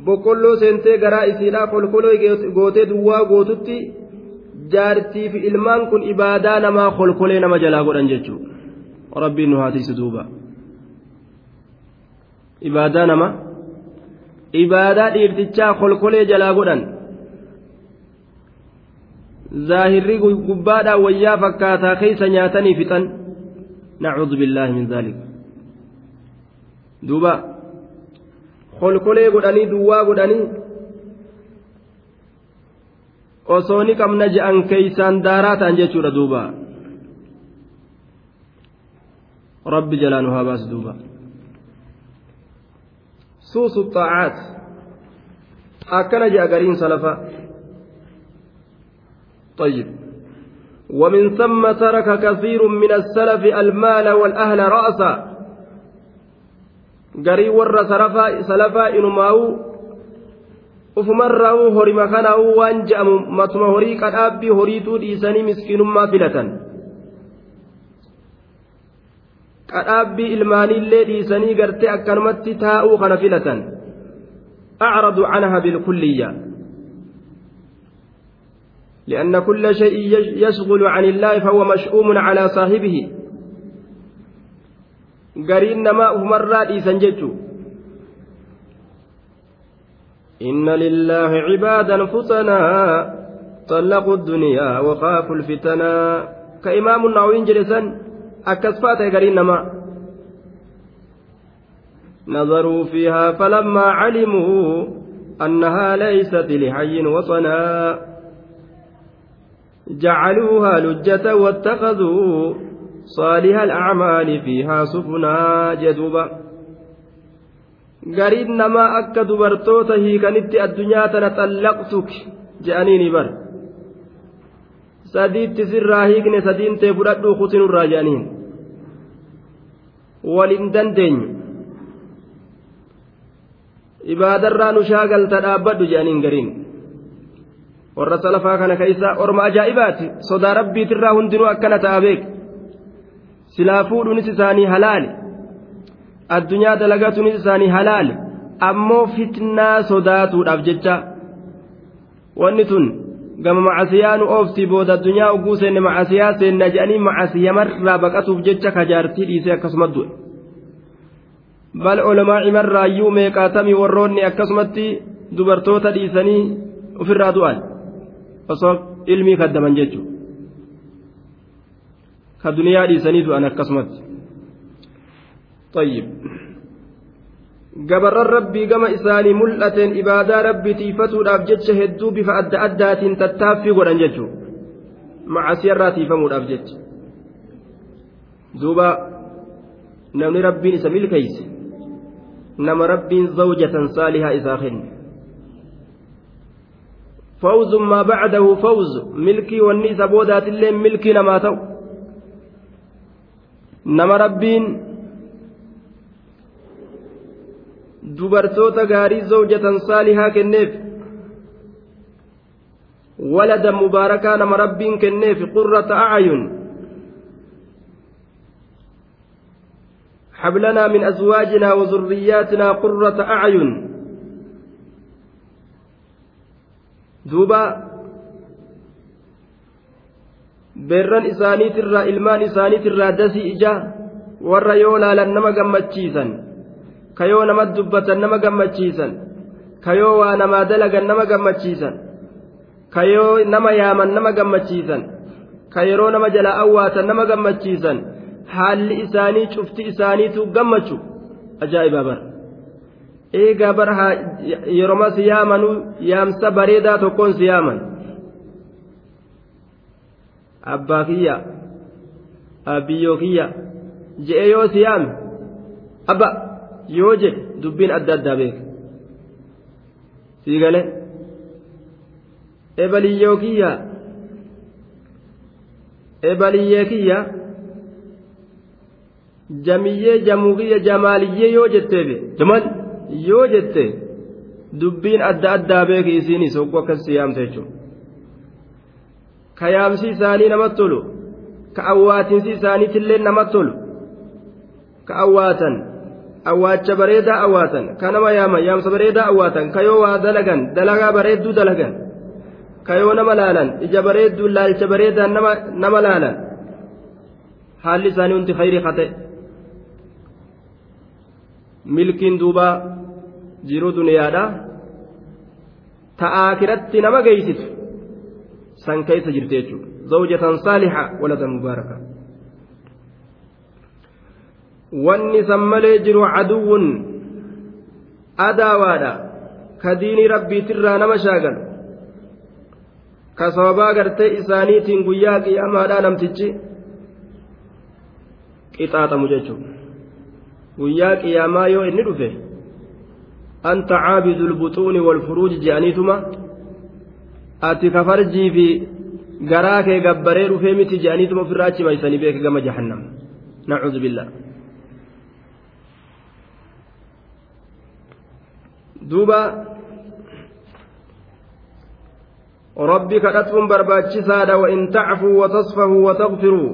boqqolloo seentee garaa isiidhaa kolkoloo gootee duwwaa gootutti ilmaan kun ibaadaa namaa kolkolee nama jalaa godhan jechuudha rabbiin nu haatiisu duuba ibaadaa nama ibaadaa dhiirtichaa kolkolee jalaa godhan zaahirri gubbaadhaan wayyaa fakkaataa keessa nyaatanii fixan nacuudhu billaahi min zaalik duuba kolkolee godhanii duwwaa godhanii osoo ni qabna je'an keeysaan daaraa ta'an jechuudha duuba rabbi jalaa nu haa baasu duuba suusu xaacaat akkana je'a gariin salafa طيب ومن ثم ترك كثير من السلف المال والأهل رأسا قري ور سلفا سلفا إنماو ufumarraa'uu horima kanaa'uu waan je'amu matuma horii qadhaabbii horiituu dhiisanii miskiinummaa filatan qadhaabbii ilmaaniillee dhiisanii gartee akkanumatti taa'uu kana filatan acradu canha bilkulliyya لأن كل شيء يشغل عن الله فهو مشؤوم على صاحبه قرين ما أمرا إيسان جتشو إن لله عبادا فتنا طلقوا الدنيا وخافوا الفتنا. كإمام النووي جلسا أكسفات قرين ما نظروا فيها فلما علموا أنها ليست لحي وطنا جعلوها لجة واتخذوا صالح الأعمال فيها سفنا جدوبا. Gariin namaa akka dubartoota hiikanitti addunyaa tana xallaqtuk je'anii ni bar. Sadiitti sirraa hiikne sadiin tee fudhadhuu kutinurraa je'aniin. Walin dandeenyu. Ibaadarraa nu shaagalta dhaabbadhu je'aniin gariin. Warra salafaa kana keessa orma ajaa'ibaati sodaa rabbiitirraa hundinuu akkana ta'a beek. Silaa fuudhuunis isaanii halaali addunyaa dalagatuunis isaanii halaali ammoo fitnaa sodaatuudhaaf jecha. Wanni tun gama macasiyaa nu ooftii booda addunyaa ogguu seenne macasiyaa seenna jedhanii macasiyamarraa baqatuuf jecha kajaartii dhiisee akkasuma du'e. Bal olamaa cimarraayyuu meeqaatamii warroonni akkasumatti dubartoota dhiisanii ofirraa du'an? Osoo ilmii kaddaman jechuudha. Ka duniyaa dhiisanii du'an akkasumatti طيب gabarran rabbii gama isaanii mul'ateen ibaadaa rabbii tiifatuudhaaf jecha hedduu bifa adda addaatiin tattaaffii godhan jechuudha macasiyarraa tiifamuudhaaf jecha duuba namni rabbiin isa milkeeyse nama rabbiin zawjatan saalihaa isaa kenne فوز ما بعده فوز ملكي والنيس بودات اللين ملكي نما تو نما ربين dubartoota gaarii zawjatan saalihaa kenneef walada mubaarakaa nama rabbiin kenneef qurrata acyun هب لنا من أزواجنا وذرياتنا قرة أعين دوبا berran isaaniitirraa ilmaan isaaniitirraa dasii ija warra yoo laalan nama gammachiisan ka yoo nama dubbatan nama gammachiisan. Ka yoo waa namaa dalagan nama gammachiisan. Ka yoo nama yaaman nama gammachiisan. Ka nama jala awwaatan nama gammachiisan. Haalli isaanii cufti isaaniitu gammachu? Ajaa'ibaa bara. Eegaa bara yeroma si yaamanuu yaamsa bareedaa tokkoon si yaaman. Abbaa kiyya abiyyoo kiyya je'e yoo si yaame abba yoo jedhe dubbiin adda addaa beeka. Sii galee? Ebaliyyoo kiyya? Ebaliyyee kiyya? Jamiyyee jamuukiyya jamaaliyyee yoo jetteefi jamal yoo jette dubbiin adda addaa beeki isiinis hogguu akkas yaamte jechuudha ka yaamsi isaanii namatti tolu ka awwaatinsi isaaniitillee namatti tolu ka awwaatan awwaacha bareedaa awwaatan ka nama yaaman yaamsa bareedaa awwaatan ka yoo waa dalagan dalagaa bareedduu dalagan ka yoo nama laalan ija bareedduu laalcha bareedaan nama laalan haalli isaanii hundi khayrii kate milkiin duuba jiruu duniyaadha ta'aa kiratti nama geeysitu san keessa jirti zawjatan saaliha waladan mubaaraka wanni san malee jiru caduwwun adaawaadha ka diinii rabbiitirraa nama shaagalu ka sababaa gartee isaaniitiin guyyaa qiyaamaadhaa namtichi qixaaxamu jechuudha. Guyyaa qiyaamaa yoo inni dhufe anta caabidu lbuxuuni walfuruuji je'aniituma ati kafarjii fi garaa kee gabbaree dhufee miti je'aniituma ofirraa achi maysanii beeke gama jahannam nacuudu duuba rabbi kadhatuun barbaachisaadha wain tacfuu watasfahuu watagfiruu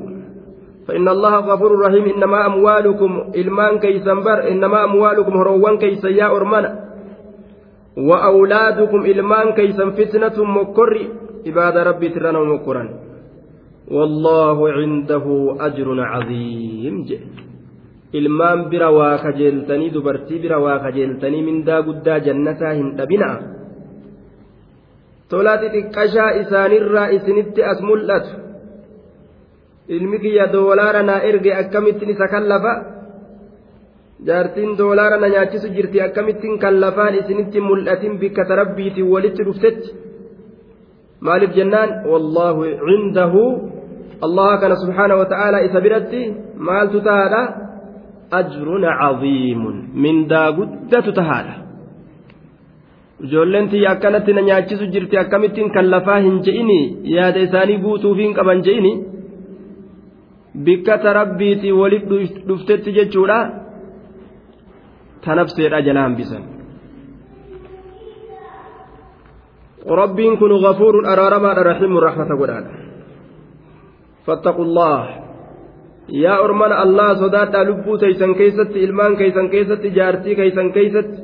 فإن الله غفور رحيم إنما أموالكم إلمان كيسن بر إنما أموالكم هروان كيسن يا أرمنا وأولادكم إلمان كيسن فتنة مكر عباد ربي ترانا مكرا والله عنده أجر عظيم جئ ilmaan bira waa kajeeltanii dubartii bira waa kajeeltanii mindaa guddaa jannataa hin dhabina tolaa xixiqqashaa isaanirraa isinitti as mul'atu ilmi kiyya doolaara naa erge akkamittiin isa kallafa jaartiin doolaara na nyaachisu jirti akkamittiin kallafaan isinitti mul'atin bikka tarabbiitiin walitti dhuftetti maaliif jennaan wallaahu cindahu allah kana subhaana wa ta'aalaa isa biratti maaltu tahaadha ajrun caziimun mindaa guddatu tahaadha ijoolleen tiyya akkanatti na nyaachisu jirti akkamittiin kallafaa hin je'ini yaada isaanii guutuuf hin qaban je'ini bikka tarabbiitii walit dhuftetti jechuudha tanabseedha jala hambisan rabbiin kun gafuurun araaramaadha rahiimun rahmata godhaadha fattaqu allah yaa ormana allah sodaadhaa lubbuu teeysan keeysatti ilmaan keeysan keessatti jaartii keeysan keeysatti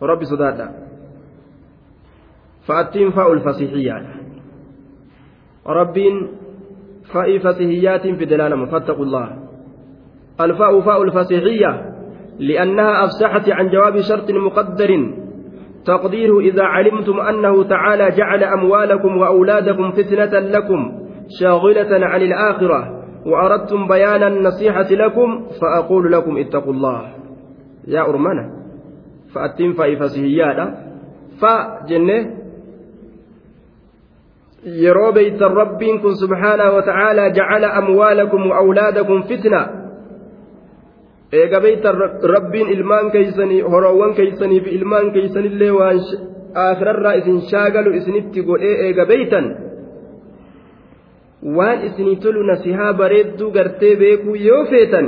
rabbi sodaadha fa'attiin fa'ul fasixiyyaadha rabbiin في دلالة فاتقوا الله الفاء فاء الفصيحية لأنها أفسحت عن جواب شرط مقدر تقديره إذا علمتم أنه تعالى جعل أموالكم وأولادكم فتنة لكم شاغلة عن الآخرة وأردتم بيان النصيحة لكم فأقول لكم اتقوا الله يا أرمنا فأتم فإفسهيانا فجنة rabbiin kun subhaanahu wa ta'aalaa jacala amwaalakum wa awlaadakum fitna eega beeytan rabbiin ilmaan keeysanii horoowwan keeysanii fi ilmaan keeysanillee waan aakhirarraa isin shaagalu isinitti godhee eega beeytan waan isinii tolu nasihaa bareedduu gartee beekuu yoo feetan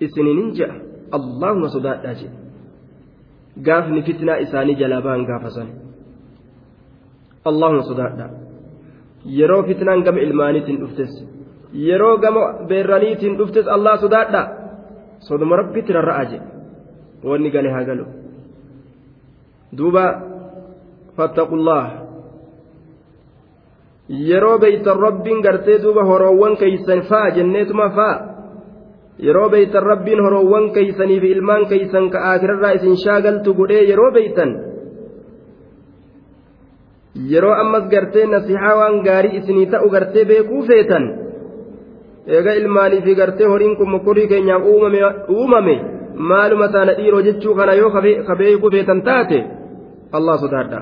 isiniin ja'a allahuma sodaadhaa jedhe gaafni fitnaa isaanii jalaa ba'an gaafasan allahuma sodaadha yeroo fitnaan gama ilmaaniitiin dhuftes yeroo gama beerraniitiin dhuftes allah sodaadha sodoma rabbitti rarra'a jedhe wanni gale haa galu duuba fattaqullah yeroo beeytan rabbiin gartee duuba horoowwan keeysan fa'a jenneetuma fa'a? Yeroo beeytan rabbiin horoowwan keeysanii fi ilmaan keeysan ka aakirarraa isin shaagaltu godhee yeroo beeytan? Yeroo ammas gartee nasihaa waan gaarii isinii ta'u gartee beekuu feetan? Eega ilmaanii fi gartee horiin kun mokkorii keenyaaf uumame maaluma taana dhiiroo jechuu kana yoo ka beekuu feetan taate? Allah sodaadha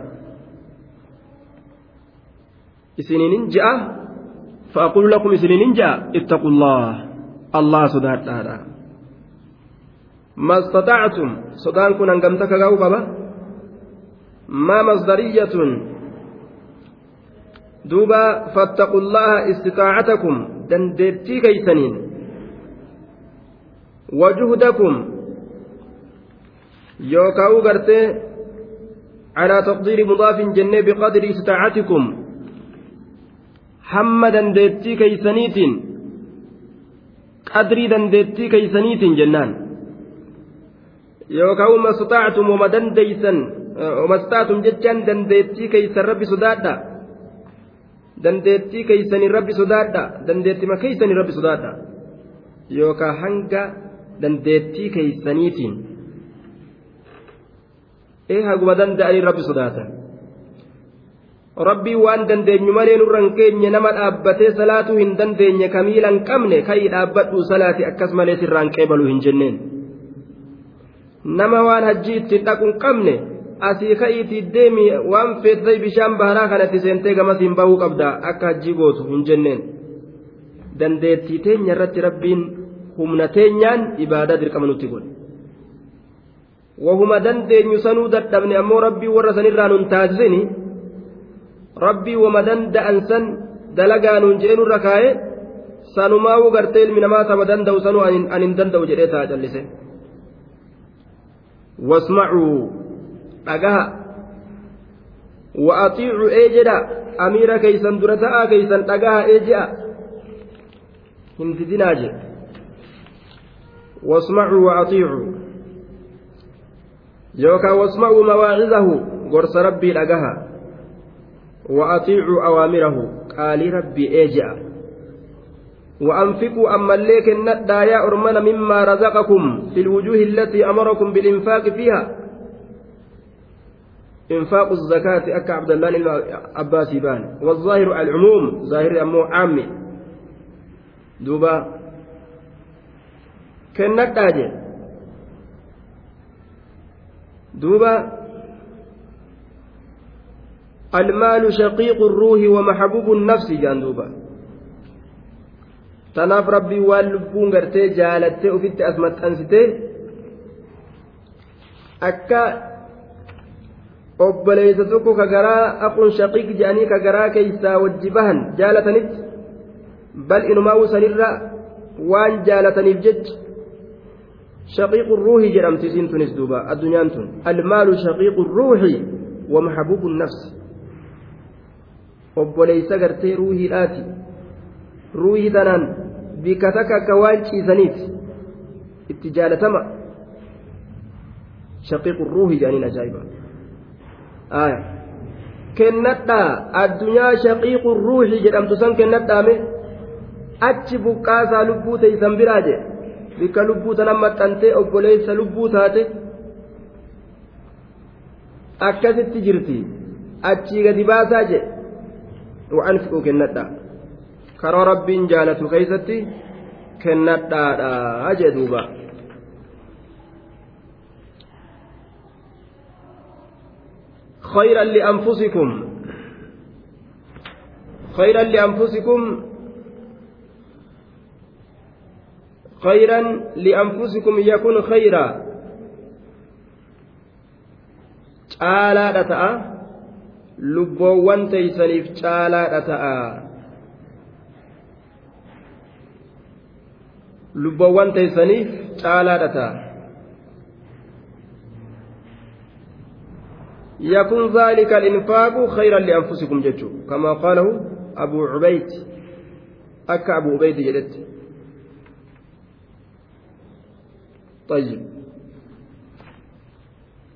isiniinin ja'a fa'aqulu lakum isiniinin ja'a ittaqullah allah sodaadhaadha mastatactum sodaan kun hangamta kagaa'u qaba maa masdariyatun duuba fattaqullaha istitaacatakum dandeettii keeysaniin wajuhdakum yookaa'uu gartee calaa taqdiiri mudaafin jennee biqadri istitaacatikum hamma dandeettii keeysaniitiin qadrii dandeettii keeysaniitiin jennaan yookaa'uu mastatactum wama dandeeysan wamastaatum jechaan dandeettii keeysan rabbi sodaadha dandeettii keeysanii rabbi sodaadha dandeettima keeysanii rabbi sodaadha yookaan hanga dandeettii keeysaniitiin ee haguma danda'anii rabbi sodaatan rabbii waan dandeenyu malee nurran keenya nama dhaabbatee salaatuu hin dandeenye kamiilan qabne ka'ii dhaabbadhuu salaati akkas malee sirraan qeebaluu hin jenneen. Nama waan hajjii ittiin dhaqu hin qabne asii ka'iitii deemi waan feetisay bishaan baharaa kanatti seentee gamasiin bahuu qabda akka hajjii gootu hin jenneen. Dandeettii teenya irratti rabbiin humna teenyaan ibaadaa dirqama nutti godhe. Wahuma dandeenyu sanuu dadhabne ammoo rabbii warra sanirraa nun taasisini rabbii wama danda'an san dalagaa nuun jedhe nurra kaa'e sanumaa'uu gartee ilmi namaa sama danda'u sanuu an hin danda'u jedhee ta'a callise wasmacuu dhagaha wa'axiicu ee jedha amiira keeysan dura ta'aa keeysan dhagaha ee je'a hin didinaa je wasmacuu wa'axiicu yookaan wasma'uu mawaacizahu gorsa rabbii dhagaha awaamirahu qaalii rabbii ee je'a وأنفقوا أما الليك الندى يا أرمنا مما رزقكم في الوجوه التي أمركم بالإنفاق فيها. إنفاق الزكاة أكا عبد الله العباسي بان. والظاهر العموم ظاهر أمو عامي. دوبا. تاجي دوبا. المال شقيق الروح ومحبوب النفس جان دوبا tanaaf rabbii waan lubbuun gartee jaalattee ofitti as maxxansitee akka obboleessa tokko ka garaa aqun shaqiiq jedhanii ka garaa keeysaa wajji bahan jaalatanitti bal inumaa sanirra waan jaalataniif jecha shaqiiqu ruuhi jedhamti isiin tunis duuba addunyaan tun almaalu shaqiiqu ruuhi wamaxabuubu nafsi obboleeysa gartee ruuhiidhaati ruuhii tanaan bika takka akka waan ciisaniiti itti jaalatama shaqiiqu ruuhi jedhaniin ajaa'iba aya kennadhaa addunyaa shaqiiqu ruuhi jedhamtu san kennadhaame achi buqqaasaa lubbuu teeysan biraa jedhe bikka lubbuu tanan maxxantee obboleessa lubbuu taate akkasitti jirti achii gadi baasaa jedhe وأنفقوا كندا كرى رب جالت كيستي كندا أجدوبا خيرا لأنفسكم. خيرا لأنفسكم. خيرا لأنفسكم يكون خيرا. caalaadha ta'a lubboowwan teeysaniif caalaadha ta'a lubboowwan teeysaniif caalaadha ta'a يكون ذلك الإنفاق خيرا لأنفسكم جتشو كما قاله أبو عبيد أكا أبو عبيد جدت طيب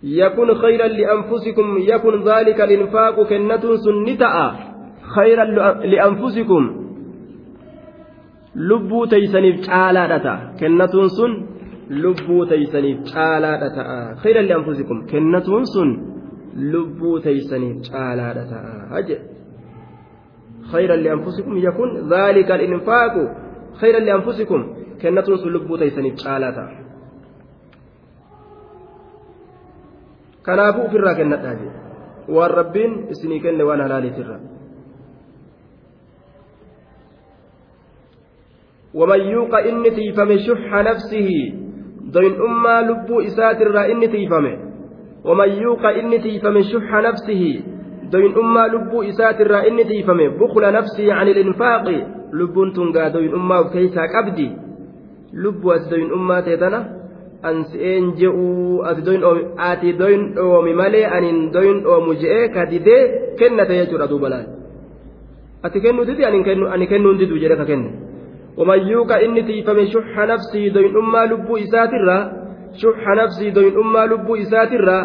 يكون خيرا لأنفسكم يكون ذلك الإنفاق كنة سنتأ خيرا lubbuu teeysaniif caalaadha ta'a kennatuun sun lubbuu teeysaniif caalaadha ta'a khayran lianfusikum kennatuun sun lubbuu teeysaniif caalaadha ta'a jedhe khayran lianfusikum yakun dhaalika alinfaaqu khayran lianfusikum kennatuun sun lubbuu teeysaniif caalaa ta'a kanaafuu ofirraa kennadhaa jedhe waan rabbiin isinii kenne waan halaaliitirraa ومن يوق إني تيفم شح نفسه دوين أما لبو إسات الرا إني تيفم ومن يوق إني تيفم شح نفسه دوين أما لبو إسات الرا إني تيفم بخل نفسه عن الإنفاق لبون تنقى دوين أما كيسا كبدي لبو أس دوين أما تيتنا ansi'een je'uu ati doyin dhoomi malee anin doyin dhoomu je'ee ka didee kennate jechuudha duuba laal ati kennuu didi ani kennuun didu jedhe ka kenne ومن يوق إني تيفم شح نفسي دوين أما لبو إساترا شح نفسي دوين أما لبو إساترا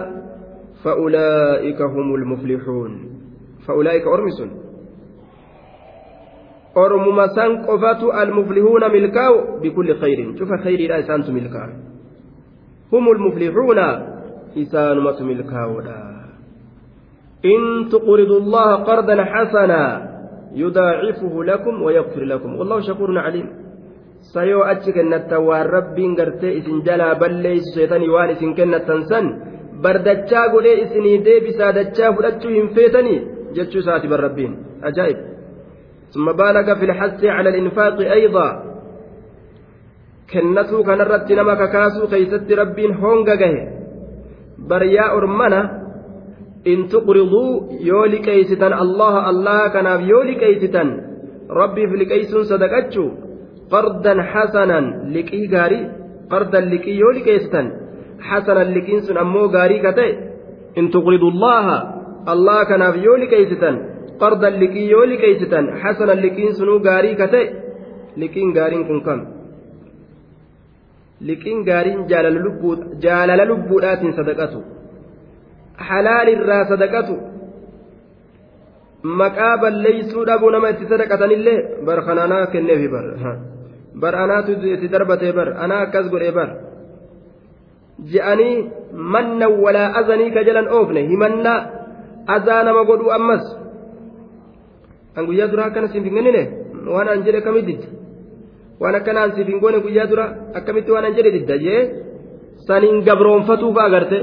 فأولئك هم المفلحون فأولئك أرمسون أرمما سنقفة المفلحون ملكاو بكل خير شوف خير لا إسانت ملكاو هم المفلحون إسانمة ملكاو إن تقرضوا الله قرضا حسنا يضاعفه لكم ويغفر لكم والله شكور عليم kennattan waan rabbiin gartee isin jalaa balleessu seetanii waan isin kennattan san bardachaa godhee isinii deebisaa dachaa fudhachuu hin feetanii jechuu isaati bar rabbiin ajaa'ib ثم بالغ في الحث على الإنفاق أيضا كنتو كان الرت نما ككاسو كيست ربين هونغا جه برياء أرمنا إن تقرضوا يولي كيستن الله الله كان يولي كيستن ربي في لكيس صدقتشو قرضا حسنا لكي غاري قرضا لكي يولي كيستن حسنا لكين سن أمو غاري كتئ إن تقرضوا الله الله كان يولي كيستن قرضا لكي يولي كيستن حسنا لكين سنو غاري كتئ لكين غارين كن كم liqiin gaariin jaalala lubbuudhaatiin sadaqatu halaalirraa sadaqatu maqaa balleeysuu dhabuu nama itti sadaqatanillee bar kan anaa kenneefi bar bar anaatu itti darbatee bar anaa akkas godhee bar je'anii manna walaa azanii ka jalan oofne himannaa azaa nama godhuu ammas an guyyaa duraa akkana siin finnine waan an jedhe kamit didde waan akkanaan siif hin goone guyyaa dura akkamitti waan an jedhe didda jee? Saniin gabroonfatuuf agarte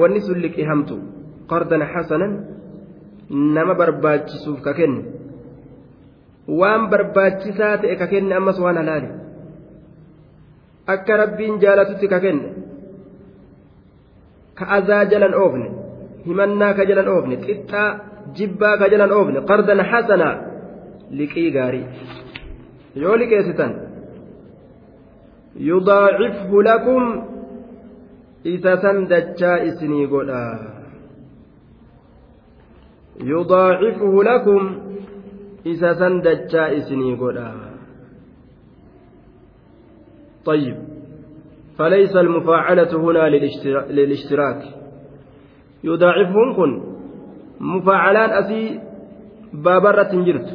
wanni sun liqii hamtu qardan hasanan nama barbaachisuuf ka kenne. Waan barbaachisaa ta'e ka kenne ammas waan halaali akka rabbiin jaalatutti ka kenne. Ka azaa jalan oofne himannaa ka jalan oofne qixxaa jibbaa ka jalan oofne qardan hasanaa liqii gaarii isa san dachaa isinii godha yudaacifhu lakum isa san dachaa isinii godha طيب فليس المفاعلة هنا للاشتراك يضاعفهم كن مفاعلان أسي بابرة جرت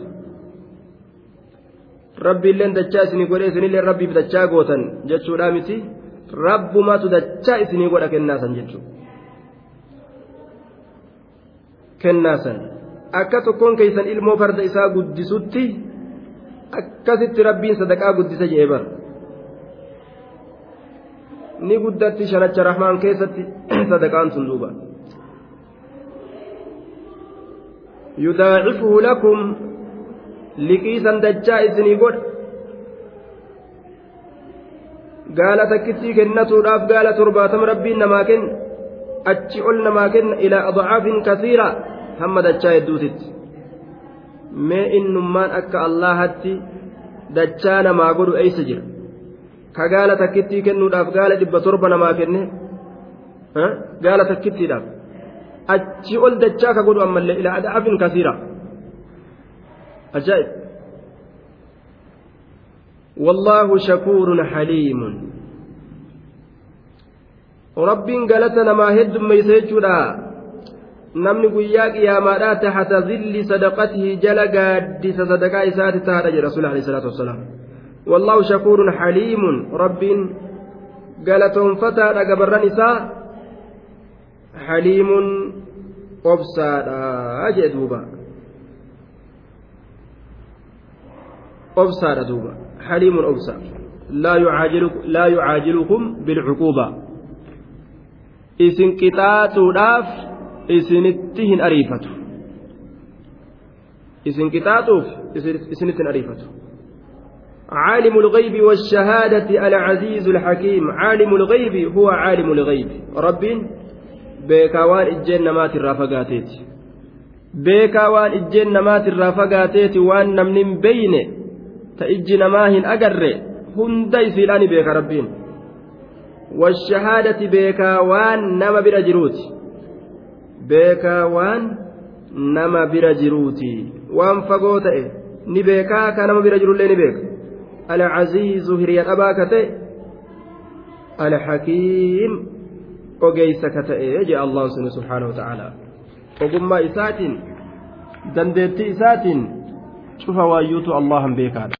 rabbiilleen dachaa isinii godhe isinillee rabbiif dachaa gootan jechuudha miti. Rabbumatu dachaa isinii godha kennaasan jechuudha kennaasan. Akka tokkoon keeysan ilmoo farda isaa guddisutti akkasitti rabbiin sadaqaa guddisa jedhee bara. Ni guddatti shanacha rahmaan keessatti sadaqaan sun duuba. Yudaacifuhu lakum liqiisan dachaa isinii godha gaala takkittii kennatuudhaaf gaala torbaatama rabbiin namaa kenna achi ol namaa kenna ilaa adcaafin kasiira hamma dachaa hedduutitti mee innummaan akka allahatti dachaa namaa godhu eeysa jira ka gaala takkittii kennuudhaaf gaala dhibba torba namaa kenne gaala takkittiidhaaf achi ol dachaa ka godhu ammallee ilaa adcaafin kasiira عجائب والله شكور حليم. رب قالتنا ما هد ميسجنا نمن قياك يا ما تحت ظل رسول الله عليه الصلاة والسلام. حليم. رب قالتهم فتى قبر نساء. حليم أبصر obsaadha duuba xaliimun obsa laa yucaajilukum bilcuquuba isin qixaaxuudhaaf isinitti hin ariifatu isin qixaaxuuf isinitti hin ariifatu عالم الغيب والشهادة العزيز الحكيم عالم الغيب هو عالم الغيب رب بيكاوان إجين نمات الرافقاتيت بيكاوان تأجي نماهن أقر هندي سيلاني بيك ربين. والشهادة بيكا وان نما بلا جروتي. بيكا وان نما بلا جروتي. وان فقوت إيه نبيكا كان بلا جرو اللي نبيك العزيز هريا أباك الحكيم. jee allah sun subhaanahu wataaalaa ogummaa isaatiin dandeettii isaatiin cufa waayyuutu allahan beekaadha